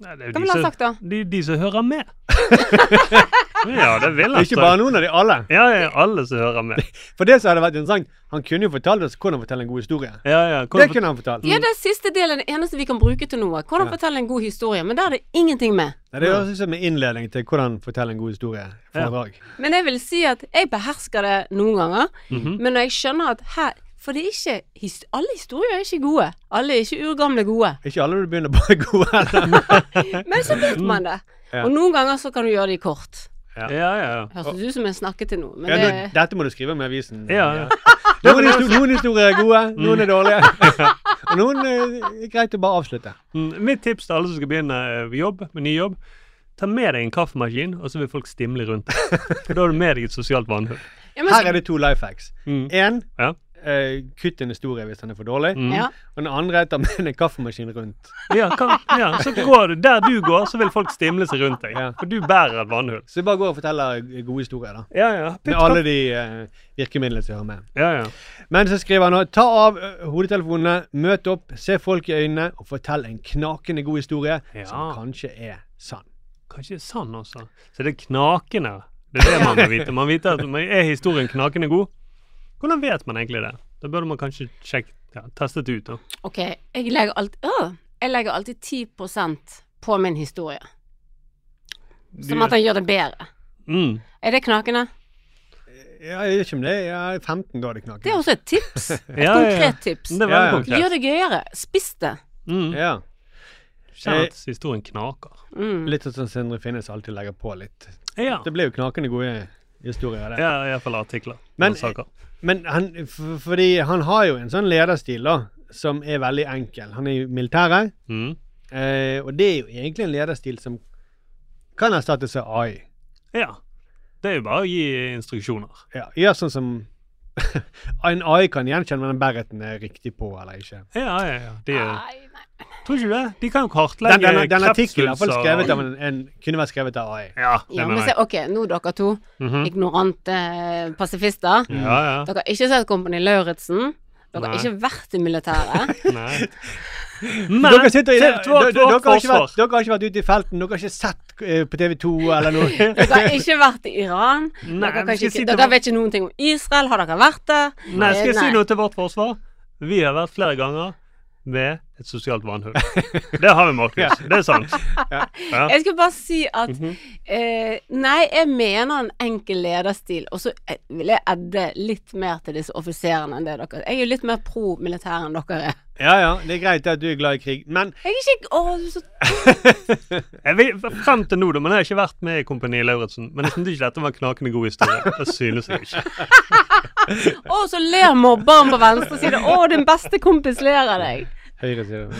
Speaker 3: Nei, det er jo
Speaker 2: Hva
Speaker 3: de
Speaker 2: ville han
Speaker 3: som-
Speaker 2: sagt da?
Speaker 3: De, de som hører med. ja, det vil jeg.
Speaker 1: Ikke bare noen av de, alle.
Speaker 3: Ja, ja, alle som hører med.
Speaker 1: For det som hadde vært interessant, han kunne jo fortalt oss hvordan fortelle en god historie.
Speaker 3: Ja, ja.
Speaker 1: Det kunne han fortalt.
Speaker 2: Ja, det er siste delen, det eneste vi kan bruke til noe. Hvordan
Speaker 1: Ja.
Speaker 2: fortelle en god historie. Men der er det ingenting med.
Speaker 1: Nei, det høres ut som en innledning til hvordan fortelle en god historie. Foredrag.
Speaker 2: Men jeg vil si at jeg behersker det noen ganger.
Speaker 3: Mhm.
Speaker 2: Men når jeg skjønner at her For det er ikke his- Alle historier er ikke gode. Alle er ikke urgamle gode.
Speaker 1: Ikke alle du begynner på er gode heller.
Speaker 2: Men så vet man det.
Speaker 1: Ja.
Speaker 2: Og noen ganger så kan du gjøre det i kort.
Speaker 3: ja, ja, ja.
Speaker 2: Høres ut som jeg snakket til noen. men
Speaker 1: Ja,
Speaker 2: det
Speaker 1: nå, dette må du skrive med avisen.
Speaker 3: Ja, ja.
Speaker 1: Noen, noen historier er gode, noen er dårlige. Og noen eh, er greit å bare avslutte.
Speaker 3: Mm, Mitt tips til alle som skal begynne eh, jobb, med ny jobb, ta med deg en kaffemaskin, og så vil folk stimle rundt deg. For da har du med deg et sosialt vannhull.
Speaker 1: Her er det to life hacks.
Speaker 3: Mm.
Speaker 1: Én,
Speaker 3: Ja.
Speaker 1: Eh, kutt en historie hvis den er for dårlig.
Speaker 3: Mm.
Speaker 2: ja.
Speaker 1: Og den andre er ta med en kaffemaskin rundt.
Speaker 3: Ja, kan, ja, så går du Der du går, så vil folk stimle seg rundt deg.
Speaker 1: Ja.
Speaker 3: For du bærer et vannhull.
Speaker 1: Så bare gå og forteller gode historier, da.
Speaker 3: Ja, ja. Putt
Speaker 1: Med alle de uh, virkemidlene som hører med.
Speaker 3: Ja, ja.
Speaker 1: Men så skriver han nå ta av ø, hodetelefonene, møt opp, se folk i øynene og fortell en knakende god historie
Speaker 3: Ja.
Speaker 1: som kanskje er sann.
Speaker 3: Kanskje er sann også. Så det er knakende. Det er det man må vite. Man vite at er historien knakende god. Hvordan vet man egentlig det? Da burde man kanskje sjekke, ja, teste det ut. da.
Speaker 2: Ok, jeg legger alltid Åh, jeg legger alltid 10% på min historie. Som at han gjør det bedre.
Speaker 3: Mm.
Speaker 2: Er det knakende?
Speaker 1: Ja, jeg vet ikke om det er 15 da det knaker.
Speaker 2: Det er også et tips. Et
Speaker 3: Ja, ja, ja.
Speaker 2: konkret tips.
Speaker 3: Det
Speaker 1: Ja, ja.
Speaker 3: konkret.
Speaker 2: Gjør det gøyere. Spiss det.
Speaker 3: Mm.
Speaker 1: Ja.
Speaker 3: Kjenn at historien knaker.
Speaker 2: Mm.
Speaker 1: Litt sånn Sindre Finnes alltid legger på litt.
Speaker 3: Ja.
Speaker 1: Det ble jo knakende gode historier det.
Speaker 3: Ja, iallfall artikler.
Speaker 1: Men-. Men han, for, fordi han har jo en sånn lederstil da, som er veldig enkel. Han er i militæret,
Speaker 3: Mm.
Speaker 1: eh, og det er jo egentlig en lederstil som kan erstattes av AI.
Speaker 3: Ja. Det er jo bare å gi instruksjoner.
Speaker 1: Ja, gjør sånn som En AI kan gjenkjenne om den bereten er riktig på eller ikke.
Speaker 3: Ja, ja, ja. De, er-
Speaker 2: Nei, nei.
Speaker 3: tror ikke du det? De kan jo kartlegge
Speaker 1: Den, den, den artikkelen kunne vært skrevet av AI.
Speaker 3: Ja,
Speaker 2: Ja, men se, ok, nå dere to,
Speaker 3: Mhm.
Speaker 2: ignorante eh, pasifister.
Speaker 3: Ja, ja.
Speaker 2: Dere har ikke sett Kompani Lauritzen. Dere har
Speaker 3: Nei.
Speaker 2: ikke vært i militæret.
Speaker 3: Nei. Men
Speaker 1: Dere, sitter i,
Speaker 3: til
Speaker 1: dere, dere, har ikke vært, dere har ikke vært ute i felten, dere har ikke sett eh, på TV 2 eller noe.
Speaker 2: Dere har ikke vært i Iran.
Speaker 3: Nei,
Speaker 2: Dere, ikke,
Speaker 3: si
Speaker 2: dere vet ikke noen ting om Israel. Har dere vært der?
Speaker 3: Nei, skal jeg
Speaker 2: Nei.
Speaker 3: si noe til vårt forsvar? Vi har vært flere ganger med et sosialt vannhull. Det har vi, Markus. Det er sant. Ja.
Speaker 2: Jeg skal bare si at
Speaker 3: Mhm.
Speaker 2: eh, Nei, jeg mener en enkel lederstil, og så eh, vil jeg edde litt mer til disse offiserene enn det dere Jeg er jo litt mer pro militær enn dere er.
Speaker 1: Ja ja, det er greit at du er glad i krig, men
Speaker 2: Jeg er ikke Å, du er så
Speaker 3: Jeg vil, frem til nå, da, men jeg har ikke vært med i Kompani Lauritzen. Men jeg syntes ikke dette var en knakende god historie. Det synes jeg ikke.
Speaker 2: Å, så ler mobberen på venstre side. Å, din beste kompis ler av deg.
Speaker 1: Høyre side.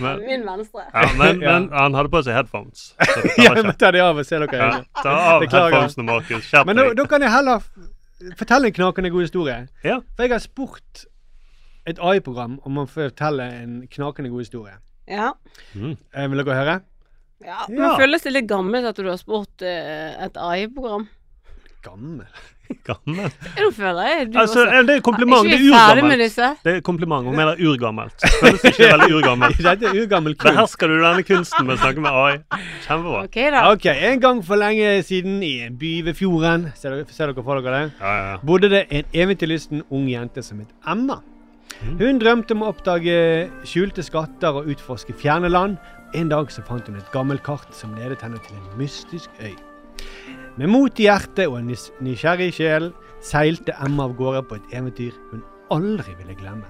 Speaker 3: Men,
Speaker 2: Min venstre.
Speaker 3: ja, men,
Speaker 1: Ja.
Speaker 3: men han hadde på seg headphones. Så
Speaker 1: Ja, men ta de av og se dere i
Speaker 3: Ja, ta av headphonesene, Markus. Skjerp
Speaker 1: Men da,
Speaker 3: deg.
Speaker 1: da kan jeg heller fortelle en knakende god historie.
Speaker 3: Ja.
Speaker 1: For jeg har spurt et AI-program om å fortelle en knakende god historie.
Speaker 2: Ja.
Speaker 1: Eh, vil dere høre?
Speaker 2: ja.
Speaker 3: Ja.
Speaker 2: Men føles det litt gammelt at du har spurt uh, et AI-program?
Speaker 1: Gammel.
Speaker 3: Gammel.
Speaker 2: Du føler jeg du
Speaker 3: Altså,
Speaker 2: også.
Speaker 3: det er kompliment.
Speaker 2: Er
Speaker 3: Det er urgammelt. Det er kompliment. Hun mener urgammelt. Føles ikke veldig urgammelt.
Speaker 1: Dette er urgammel kunst.
Speaker 3: Behersker du denne kunsten med å snakke med AI? Kjempebra.
Speaker 2: Ok, da.
Speaker 1: Ok, En gang for lenge siden i en by ved fjorden Ser dere, ser dere for dere det?
Speaker 3: Ja, ja.
Speaker 1: bodde det en eventyrlysten ung jente som het Emma. Hun drømte om å oppdage skjulte skatter og utforske fjerne land. En dag så fant hun et gammelt kart som ledet henne til en mystisk øy. Med mot i hjertet og en nys- nysgjerrig sjel seilte Emma av gårde på et eventyr hun aldri ville glemme.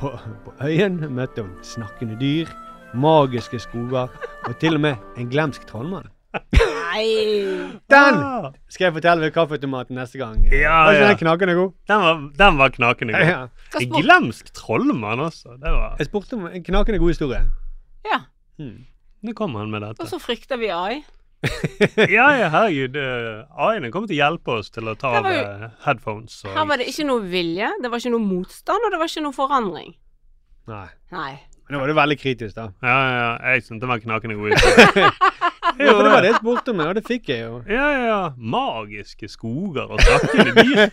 Speaker 1: På, på øyen møtte hun snakkende dyr, magiske skoger og til og med en glemsk trollmann.
Speaker 2: Nei!
Speaker 1: Den
Speaker 3: Ah.
Speaker 1: skal jeg fortelle ved kaffeautomaten neste gang.
Speaker 3: Ja,
Speaker 1: Var ikke
Speaker 3: ja.
Speaker 1: den knakende god?
Speaker 3: Den var, den var knakende god.
Speaker 1: Ja.
Speaker 2: ja.
Speaker 3: En glemsk trollmann. Det var
Speaker 1: Jeg spurte om en knakende god historie.
Speaker 2: Ja.
Speaker 3: Nå kom han med
Speaker 2: Og så frykter vi AI.
Speaker 3: Ja, ja, herregud. eh, AI-en kommer til å hjelpe oss til å ta av
Speaker 2: jo-
Speaker 3: eh, headphones. Og,
Speaker 2: Her var det ikke noe vilje, det var ikke noe motstand, og det var ikke noe forandring.
Speaker 1: Nei.
Speaker 2: Nei.
Speaker 1: Men nå var du veldig kritisk, da.
Speaker 3: Ja, ja. Jeg syntes det var knakende god.
Speaker 1: Ja, for det var det jeg spurte om, og det fikk jeg jo.
Speaker 3: Ja, ja, ja. Magiske skoger og snakkende dyr.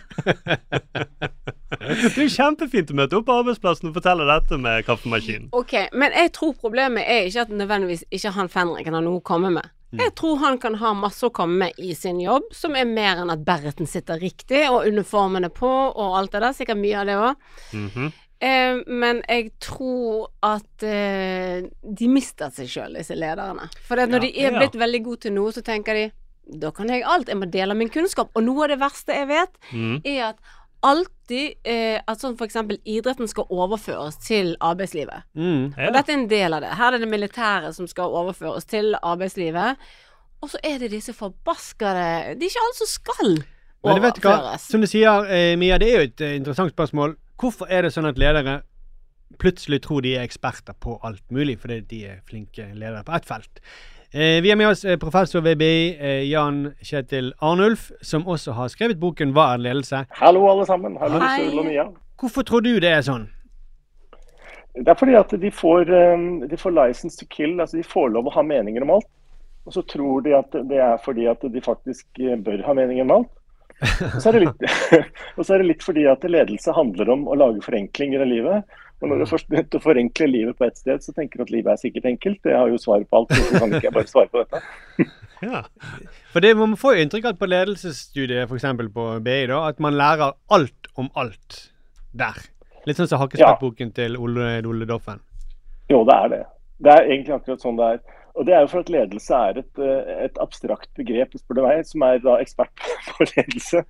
Speaker 3: Det er jo kjempefint å møte opp på arbeidsplassen og fortelle dette med kaffemaskinen.
Speaker 2: Ok, men jeg tror problemet er ikke at nødvendigvis ikke han Fenriken har noe å komme med. Jeg tror han kan ha masse å komme med i sin jobb, som er mer enn at Berreten sitter riktig, og uniformen er på, og alt det der. Sikkert mye av det òg.
Speaker 3: Mhm.
Speaker 2: Eh, men jeg tror at eh, de mister seg sjøl, disse lederne. For når
Speaker 3: Ja,
Speaker 2: de er
Speaker 3: ja.
Speaker 2: blitt veldig gode til noe, så tenker de da kan jeg alt. Jeg må dele min kunnskap. Og noe av det verste jeg vet,
Speaker 3: mm.
Speaker 2: er at alltid eh, At sånn eksempel idretten skal overføres til arbeidslivet.
Speaker 1: Mm.
Speaker 2: Og dette er en del av det. Her er det militære som skal overføres til arbeidslivet. Og så er det disse forbaskede Det er ikke alle som skal
Speaker 1: Men du hva,
Speaker 2: overføres.
Speaker 1: som du sier, eh, Mia, det er jo et eh, interessant spørsmål. Hvorfor er det sånn at ledere plutselig tror de er eksperter på alt mulig, fordi de er flinke ledere på ett felt? Eh, vi har med oss eh, professor ved BI, eh, Jan Kjetil Arnulf, som også har skrevet boken 'Hva er ledelse?'.
Speaker 6: Hallo, alle sammen. Hallo,
Speaker 2: Hei.
Speaker 6: Og Mia.
Speaker 1: Hvorfor tror du det er sånn?
Speaker 6: Det er fordi at de får, um, de får license to kill. altså De får lov å ha meninger om alt. Og så tror de at det er fordi at de faktisk eh, bør ha meninger om alt. Og så er det litt, og så er det litt fordi at ledelse handler om å lage forenklinger av livet. Og når du først begynte å forenkle livet på ett sted, så tenker du at livet er sikkert enkelt. Jeg har jo svar på alt, så kan ikke jeg bare svare på dette.
Speaker 3: Ja.
Speaker 1: For det, Man får jo inntrykk av på ledelsesstudiet f.eks. på BI da, at man lærer alt om alt der. Litt sånn som Hakkespettboken til Ole, Ole Doffen.
Speaker 6: Jo, det er det. Det er egentlig akkurat sånn det er. Og det er jo for at ledelse er et, eh, et abstrakt begrep, spør du meg, som er da ekspert på ledelse.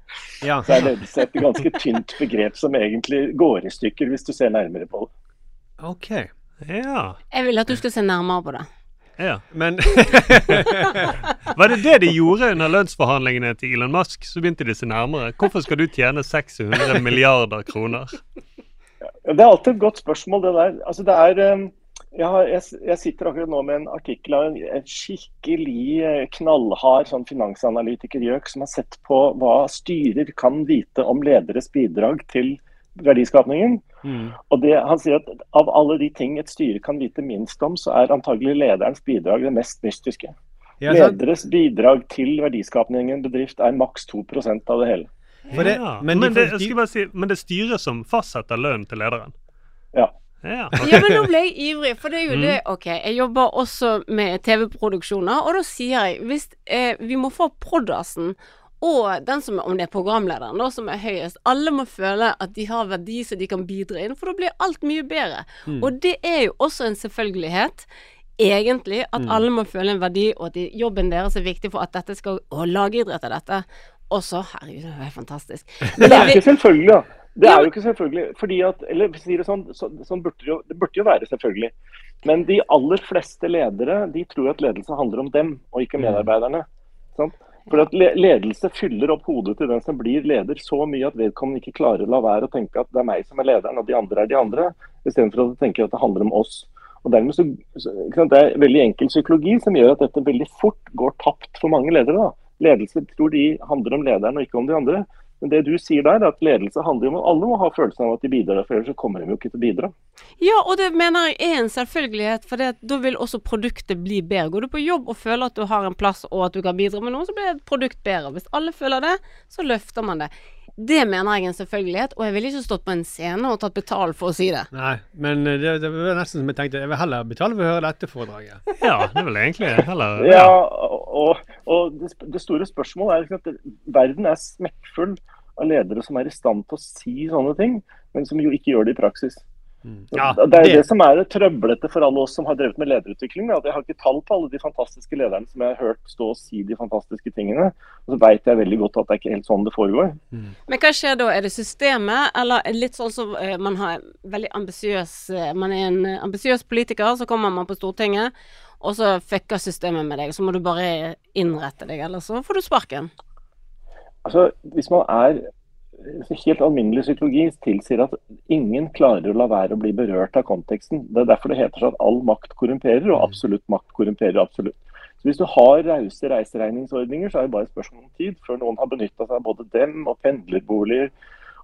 Speaker 1: Ja.
Speaker 6: Så er ledelse et ganske tynt begrep som egentlig går i stykker hvis du ser nærmere på det.
Speaker 1: OK.
Speaker 3: ja.
Speaker 2: Jeg vil at du skal se nærmere på det.
Speaker 3: ja.
Speaker 1: Men
Speaker 3: Var det det de gjorde under lønnsforhandlingene til Elon Musk? Så begynte de å se nærmere. Hvorfor skal du tjene 600 milliarder kroner?
Speaker 6: Ja, Det er alltid et godt spørsmål, det der. Altså, det er, eh, jeg, har, jeg, jeg sitter akkurat nå med en artikkel av en, en skikkelig eh, knallhard sånn finansanalytikergjøk som har sett på hva styrer kan vite om lederes bidrag til verdiskapningen.
Speaker 1: Mm.
Speaker 6: Og det, Han sier at av alle de ting et styre kan vite minst om, så er antagelig lederens bidrag det mest mystiske.
Speaker 1: ja.
Speaker 6: Lederes bidrag til verdiskapningen i en bedrift er maks 2% av det hele.
Speaker 1: Ja. det- men,
Speaker 3: men
Speaker 1: men,
Speaker 3: det, si, men det er styret som fastsetter lønnen til lederen?
Speaker 6: Ja.
Speaker 3: Ja.
Speaker 2: Ja, men nå ble jeg ivrig, for det er jo
Speaker 3: Mm.
Speaker 2: det Ok, jeg jobber også med TV-produksjoner, og da sier jeg hvis eh, vi må få Prodasen og den som om det er programlederen, da, som er høyest, alle må føle at de har verdi så de kan bidra inn, for da blir alt mye bedre.
Speaker 1: Mm.
Speaker 2: Og det er jo også en selvfølgelighet. Egentlig at
Speaker 1: Mm.
Speaker 2: alle må føle en verdi, og at de, jobben deres er viktig for at dette skal Og lagidrett er dette. Også Herregud, det er fantastisk.
Speaker 6: Men det er ikke selvfølgelig, da. Det er jo ikke selvfølgelig. fordi at, eller å det sånn, så, sånn burde det, jo, det burde jo være selvfølgelig. Men de aller fleste ledere de tror at ledelse handler om dem, og ikke medarbeiderne. Sant? For at Ledelse fyller opp hodet til den som blir leder så mye at vedkommende ikke klarer å la være å tenke at det er meg som er lederen, og de andre er de andre, istedenfor at de tenker at det handler om oss. Og dermed så, sant, Det er veldig enkel psykologi som gjør at dette veldig fort går tapt for mange ledere. da. Ledelse tror de handler om lederen og ikke om de andre. Men det du sier der, er at ledelse handler om at alle må ha følelsen av at de bidrar, for ellers så kommer de jo ikke til å bidra.
Speaker 2: Ja, og det mener jeg er en selvfølgelighet, for det, da vil også produktet bli bedre. Går du på jobb og føler at du har en plass og at du kan bidra med noe, så blir et produkt bedre. Hvis alle føler det, så løfter man det. Det mener jeg er en selvfølgelighet, og jeg ville ikke stått på en scene og tatt betalt for å si det.
Speaker 1: Nei, men eh, det, det var nesten som jeg tenkte Jeg vil heller betale for å høre dette foredraget.
Speaker 3: ja, det er vel egentlig heller
Speaker 6: Ja, og, og det, det store spørsmålet er liksom at verden er smekkfull av ledere som er i stand til å si sånne ting, men som jo ikke gjør det i praksis.
Speaker 1: Ja,
Speaker 6: det er
Speaker 1: det-
Speaker 6: det som er trøblete for alle oss som har drevet med lederutvikling. At Jeg har ikke tall på alle de fantastiske lederne som jeg har hørt stå og si de fantastiske tingene. Og så veit jeg veldig godt at det er ikke helt sånn det foregår.
Speaker 2: Men hva skjer da? Er det systemet, eller litt sånn som eh, man har veldig ambisiøs eh, Man er en ambisiøs politiker, så kommer man på Stortinget, og så fucker systemet med deg, så må du bare innrette deg, eller så får du sparken.
Speaker 6: Altså, hvis man er Helt alminnelig psykologi tilsier at ingen klarer å la være å bli berørt av konteksten. Det er derfor det heter sånn at all makt korrumperer, og absolutt makt korrumperer absolutt. Så Hvis du har rause reiseregningsordninger, så er det bare et spørsmål om tid før noen har benytta seg av både dem og pendlerboliger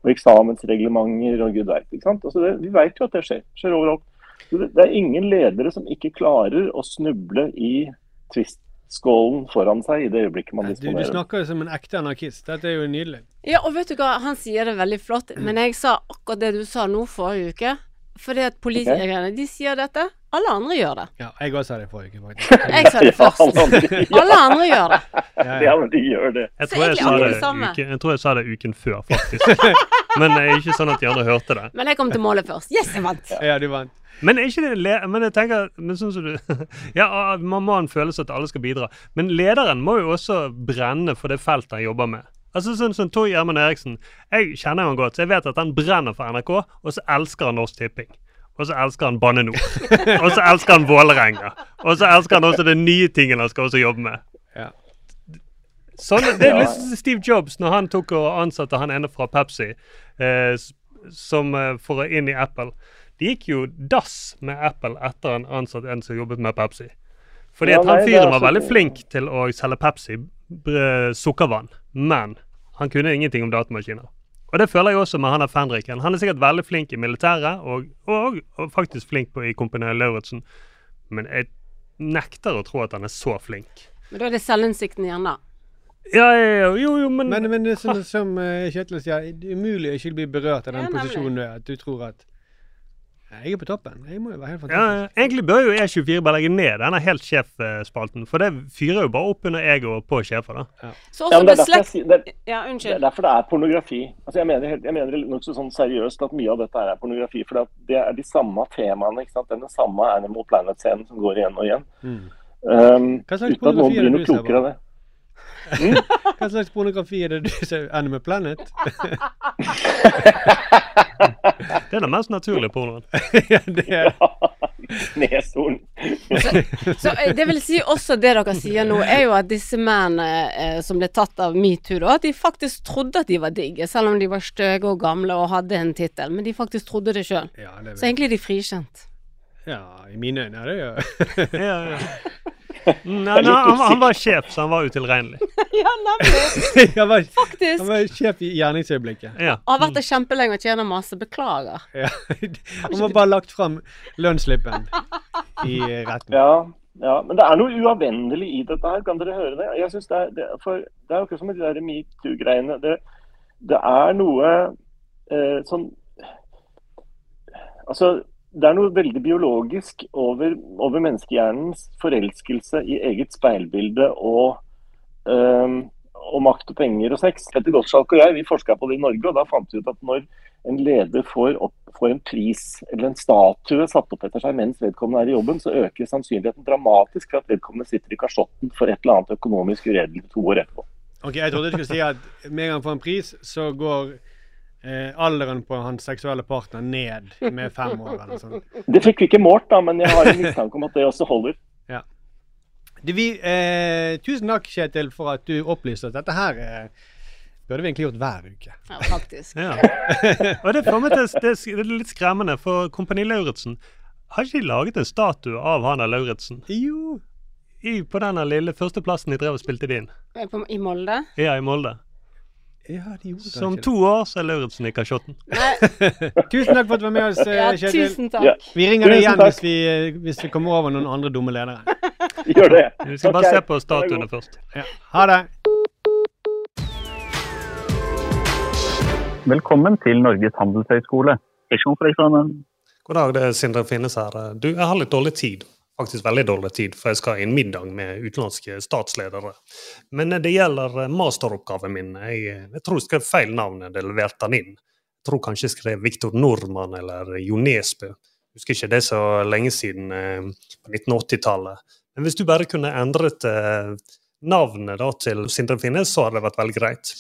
Speaker 6: og eksamensreglementer og gud veit. Altså det, vi vet jo at det skjer. skjer overalt. Det, er ingen ledere som ikke klarer å snuble i tvistskålen foran seg i det øyeblikket man
Speaker 1: Du, du snakker jo som en ekte anarkist. Dette er jo nydelig.
Speaker 2: Ja, og vet du hva, han sier det veldig flott, men jeg sa akkurat det du sa nå forrige uke. Fordi at politikerne, de sier dette. Alle andre gjør det.
Speaker 1: Ja, jeg også sa det forrige uke, faktisk.
Speaker 2: Jeg sa det
Speaker 6: Ja,
Speaker 2: først.
Speaker 6: alle andre gjør
Speaker 2: Alle andre gjør det.
Speaker 6: Ja, men de gjør det.
Speaker 3: Jeg tror jeg, det uke, jeg tror jeg sa det uken før, faktisk. Men det er ikke sånn at de andre hørte det.
Speaker 2: Men jeg kom til målet først. Yes, jeg vant!
Speaker 1: Ja, du vant.
Speaker 3: Men er ikke det le Men jeg tenker men sånn som du Ja, ah, man må ha en følelse at alle skal bidra. Men lederen må jo også brenne for det feltet han jobber med. Altså sånn som Tor Gjermund Eriksen. Jeg kjenner han godt, så jeg vet at han brenner for NRK, og så elsker han Norsk Tipping. Og så elsker han Bane NOR. og så elsker han Vålerenga. Og så elsker han også den nye tingen han skal også jobbe med.
Speaker 1: Ja.
Speaker 3: Sånn, det er
Speaker 6: liksom
Speaker 3: litt Steve Jobs når han tok og ansatte han ene fra Pepsi eh, som eh, for å inn i Apple. Det gikk jo dass med Apple etter han ansatte en som jobbet med Pepsi. Fordi
Speaker 6: Ja,
Speaker 3: at han fyren var veldig flink til å selge Pepsi, sukkervann, men han kunne ingenting om datamaskiner. Og det føler jeg også med han der Fenriken. Han er sikkert veldig flink i militæret, og, og, og faktisk flink på, i Kompani Lauritzen, men jeg nekter å tro at han er så flink.
Speaker 2: Men da er det selvinnsikten igjen, da.
Speaker 3: Ja, ja, ja, jo, jo, men,
Speaker 1: Men, men det er sånn, som eh, Kjetil sier, det er umulig å ikke bli berørt av den
Speaker 2: Ja,
Speaker 1: posisjonen du er. At du tror at «Ja, Jeg er på toppen. Jeg må jo være helt fantastisk.
Speaker 3: ja. Egentlig bør jo E24 bare legge ned denne helt sjef-spalten, for det fyrer jo bare opp under egoet på sjefer, da.
Speaker 2: Så også
Speaker 6: ja, det, er derfor jeg, det,
Speaker 2: Ja,
Speaker 6: det er derfor det er pornografi. Altså jeg mener, jeg mener nokså sånn seriøst at mye av dette er pornografi. For det er de samme temaene. ikke sant? Det er den samme Animal Planet-scenen som går igjen og igjen.
Speaker 1: Mm.
Speaker 6: Um,
Speaker 1: Hva slags
Speaker 6: uten at noen
Speaker 1: pornografi er
Speaker 6: blir
Speaker 1: det
Speaker 6: noe
Speaker 1: du ser
Speaker 6: klokere av
Speaker 1: på?
Speaker 6: Det.
Speaker 1: Hva slags pornografi er det du ser? Anime Planet?
Speaker 3: Det er den mest naturlige pornoen.
Speaker 1: ja, det er
Speaker 6: Neshorn.
Speaker 2: Så så, det vil si også det dere sier nå, er jo at disse mennene eh, som ble tatt av metoo, at de faktisk trodde at de var digge, selv om de var stygge og gamle og hadde en tittel. Men de faktisk trodde det sjøl.
Speaker 1: Ja,
Speaker 2: Så egentlig er de frikjent.
Speaker 1: ja, i mine øyne er det jo
Speaker 3: Ja, ja. Nei, nei, han, han var sjef, så han var utilregnelig.
Speaker 2: ja, nemlig.
Speaker 1: Han var,
Speaker 2: Faktisk.
Speaker 1: han var sjef i gjerningsøyeblikket.
Speaker 3: Ja.
Speaker 2: Og har vært der kjempelenge og tjener masse. Beklager.
Speaker 1: Ja. Han var bare lagt fram lønnsslippen i retten.
Speaker 6: Ja, ja, men det er noe uavvendelig i dette her. Kan dere høre det? Jeg synes det, er, det, for det er jo ikke som med de der metoo-greiene. Det, det er noe eh, sånn Altså, det er noe veldig biologisk over, over menneskehjernens forelskelse i eget speilbilde og, eh, og makt og penger og sex. Petter Gottschalk og jeg vi forska på det i Norge, og da fant vi ut at når en leder får, opp, får en pris eller en statue satt opp etter seg mens vedkommende er i jobben, så øker sannsynligheten dramatisk for at vedkommende sitter i kasjotten for et eller annet økonomisk uredelig to år etterpå.
Speaker 1: Ok, Jeg trodde du skulle si at med en gang får en pris, så går eh, alderen på hans seksuelle partner ned med fem år eller noe sånt.
Speaker 6: Det fikk vi ikke målt, da, men jeg har en mistanke om at det også holder.
Speaker 1: Du, vi, eh, tusen takk, Kjetil, for at du opplyste at Dette her eh, burde vi egentlig gjort hver uke.
Speaker 2: Ja, faktisk.
Speaker 3: Ja. Og det til det, det er litt skremmende, for Kompani Lauritzen har ikke de laget en statue av han der Lauritzen?
Speaker 1: Jo.
Speaker 3: I, på den lille førsteplassen de drev og spilte det inn.
Speaker 2: I Molde?
Speaker 3: Ja, i Molde.
Speaker 1: Ja, de gjorde
Speaker 3: det om
Speaker 1: kanskje
Speaker 3: to år så er Lauritzen i kasjotten.
Speaker 2: Nei.
Speaker 1: Tusen takk for at du var med oss, Kjetil.
Speaker 2: ja,
Speaker 1: Kjetil.
Speaker 2: tusen
Speaker 6: Ja.
Speaker 2: takk.
Speaker 1: Vi ringer deg igjen hvis vi, eh, hvis vi kommer over noen andre dumme ledere.
Speaker 6: Gjør det.
Speaker 3: Vi skal bare
Speaker 6: Ok,
Speaker 3: se på statuene først.
Speaker 1: Ja. Ha det.
Speaker 7: Velkommen til Norges handelshøyskole.
Speaker 3: God dag, det er Sindre Finnes her. Du, jeg har litt dårlig tid. Faktisk veldig dårlig tid, for jeg skal i en middag med utenlandske statsledere. Men det gjelder eh, masteroppgaven min. Jeg, jeg tror jeg skrev feil navn da jeg leverte den inn. Jeg tror kanskje jeg skrev Viktor Nordmann eller Jo Nesbø. Husker ikke det så lenge siden, eh, på 1980-tallet. Men hvis du bare kunne endret eh, navnet da til Sindre Finnes, så hadde det vært veldig greit.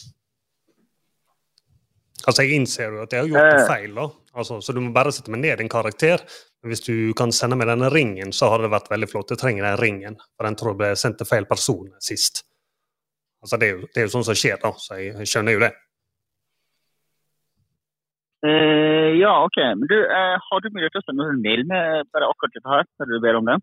Speaker 3: Altså, jeg innser jo at jeg har gjort
Speaker 7: Eh.
Speaker 3: feil, da. Altså, så du må bare sette meg ned en karakter. Hvis du kan sende meg denne ringen, så hadde det vært veldig flott. Jeg trenger den ringen, for den tror jeg ble sendt til feil person sist. Altså, det er jo, det er jo sånn som skjer, da, så jeg, skjønner jo det.
Speaker 7: Eh, ja, OK. Men du, eh, har du mulighet til å sende en mail med bare akkurat dette her, når du ber om det?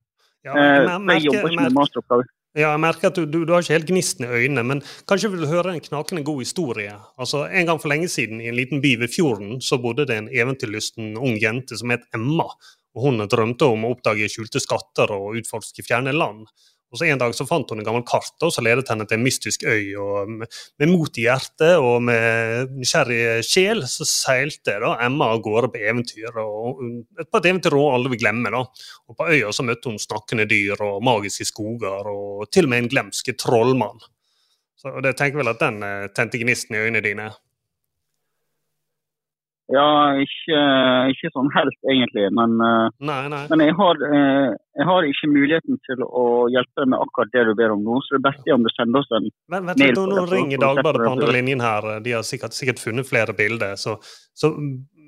Speaker 3: Ja,
Speaker 7: Eh,
Speaker 3: jeg merker-
Speaker 7: jobber ikke med
Speaker 3: merker- Ja, jeg merker at du, du, du har ikke helt gnisten i øynene, men kanskje vil du høre en knakende god historie. Altså, En gang for lenge siden i en liten by ved fjorden så bodde det en eventyrlysten ung jente som het Emma. Hun drømte om å oppdage skjulte skatter og utforske fjerne land. Og så En dag så fant hun en gammel kart og så ledet henne til en mystisk øy. og Med, mot i hjertet og med nysgjerrig sjel så seilte da Emma av gårde på eventyr. og På et eventyr hun aldri vil glemme. da. Og På øya så møtte hun snakkende dyr og magiske skoger, og til og med en glemsk trollmann. Så det tenker vel at den eh, tente gnisten i øynene dine.
Speaker 7: Ja, ikke, ikke sånn helt, egentlig. Men, eh,
Speaker 3: Nei, nei.
Speaker 7: men jeg, har, eh, jeg har ikke muligheten til å hjelpe deg med akkurat det du ber om nå. Så det beste er om du sender oss en
Speaker 3: Vent, vent
Speaker 7: mail på
Speaker 3: nå ringer Dagbladet på andre linjen her. De har sikkert, sikkert funnet flere bilder. Så, så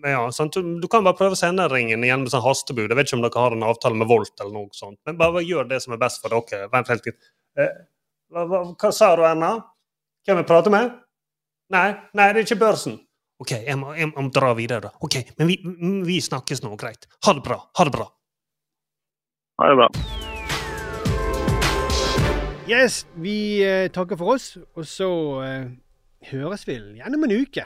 Speaker 3: ja? Du, du kan bare prøve å sende ringen igjen med sånn hastebud. Jeg vet ikke om dere har en avtale med Volt eller noe sånt. Men bare gjør det som er best for dere. Vent helt litt. Eh, hva, hva, hva sa du, Erna? Hvem jeg prater med? Nei, nei, det er ikke børsen. OK, jeg må, jeg må dra videre, da. Ok, Men vi, vi snakkes nå, greit. Ha det bra. Ha det bra.
Speaker 7: Ha det bra.
Speaker 1: Yes, vi eh, takker for oss, og så eh, høres vi gjennom en uke.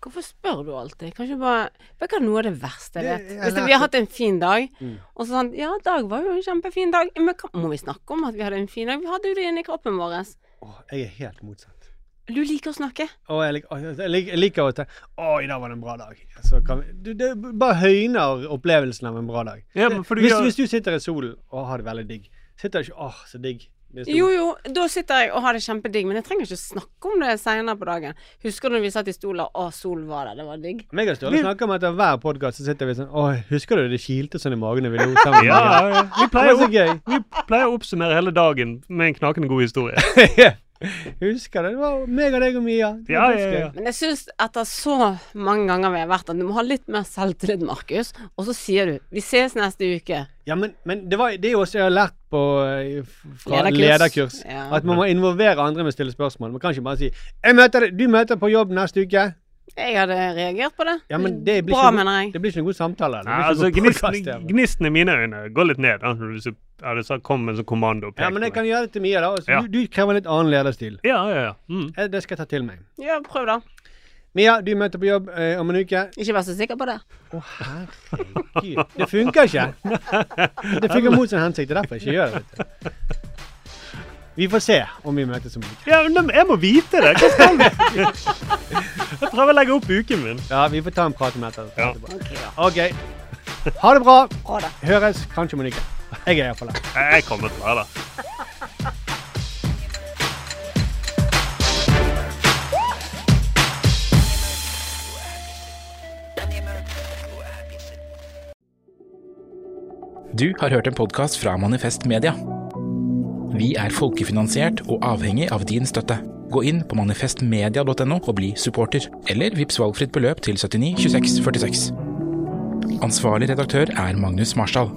Speaker 2: Hvorfor spør du alltid? Kanskje bare Vet du noe av det verste jeg vet? Hvis vi har hatt en fin dag,
Speaker 1: Mm.
Speaker 2: og så sånn Ja, dag var jo en kjempefin dag. Men hva- må vi snakke om at vi hadde en fin dag? Vi hadde jo det inni kroppen vår.
Speaker 1: Åh, jeg er helt motsatt.
Speaker 2: Du liker å snakke.
Speaker 1: Å, jeg, liker, jeg, lik, jeg liker å tenke Å, i dag var det en bra dag. Så kan vi, du, det bare høyner opplevelsen av en bra dag.
Speaker 3: Ja,
Speaker 1: Det- hvis,
Speaker 3: gjør-
Speaker 1: hvis du sitter i solen og har det veldig digg, sitter du ikke Åh, så digg.
Speaker 2: Jo, jo, da sitter jeg og har det kjempedigg, men jeg trenger ikke snakke om det senere på dagen. Husker du når vi satt i stolen, å, sol var der, det var digg.
Speaker 1: Meg og Ståle snakker om etter hver podkast så sitter vi sånn Å, husker du det kilte sånn i magen da vi lo sammen?
Speaker 3: Ja, ja, vi pleier, å- vi pleier å oppsummere hele dagen med en knakende god historie.
Speaker 1: Husker det? Det var meg og deg og Mia. Det
Speaker 3: Ja, ja, ja.
Speaker 2: Men jeg syns etter så mange ganger vi har vært der, du må ha litt mer selvtillit, Markus. Og så sier du 'vi ses neste uke'.
Speaker 1: Ja, men, men det, var, det er jo også jeg har lært på eh, fra
Speaker 2: Lederkurs.
Speaker 1: lederkurs.
Speaker 2: Ja.
Speaker 1: At man må involvere andre med å stille spørsmål. Man kan ikke bare si jeg møter deg, 'Du møter på jobb neste uke'.
Speaker 2: Jeg hadde reagert på det.
Speaker 1: Ja, men det blir,
Speaker 2: Bra,
Speaker 1: ikke,
Speaker 2: mener jeg.
Speaker 1: det blir ikke noen god samtale.
Speaker 3: Nei, altså, gnisten, gnisten i mine øyne går litt ned. Da, når du ja, det kom en sånn kommando.
Speaker 1: Ja, men jeg kan gjøre det til Mia, da. Altså,
Speaker 3: Ja.
Speaker 1: du, du krever litt annen lederstil.
Speaker 3: Ja, ja, ja. Mm.
Speaker 1: Eh, Det skal jeg ta til meg.
Speaker 2: Ja, prøv da.
Speaker 1: Mia, du møter på jobb eh, om en uke.
Speaker 2: Ikke vær så sikker på det.
Speaker 1: Å, herregud. Det funker ikke. Det funker mot sin hensikt. Det er derfor jeg ikke gjør det. vet du. Vi får se om vi møtes om en uke.
Speaker 3: Ja, men jeg må vite det! Hva skal vi? Jeg prøver å legge opp uken min.
Speaker 1: Ja, vi får ta en prat om dette.
Speaker 3: Ja.
Speaker 1: Ok. Ha det bra.
Speaker 2: Ha det.
Speaker 1: Høres kanskje om en uke. Jeg er iallfall her.
Speaker 3: Jeg kommer til å være der.
Speaker 8: Du har hørt en podkast fra Manifest Media. Vi er folkefinansiert og avhengig av din støtte. Gå inn på manifestmedia.no og bli supporter, eller vips valgfritt beløp til 79 26 46. Ansvarlig redaktør er Magnus Marsdal.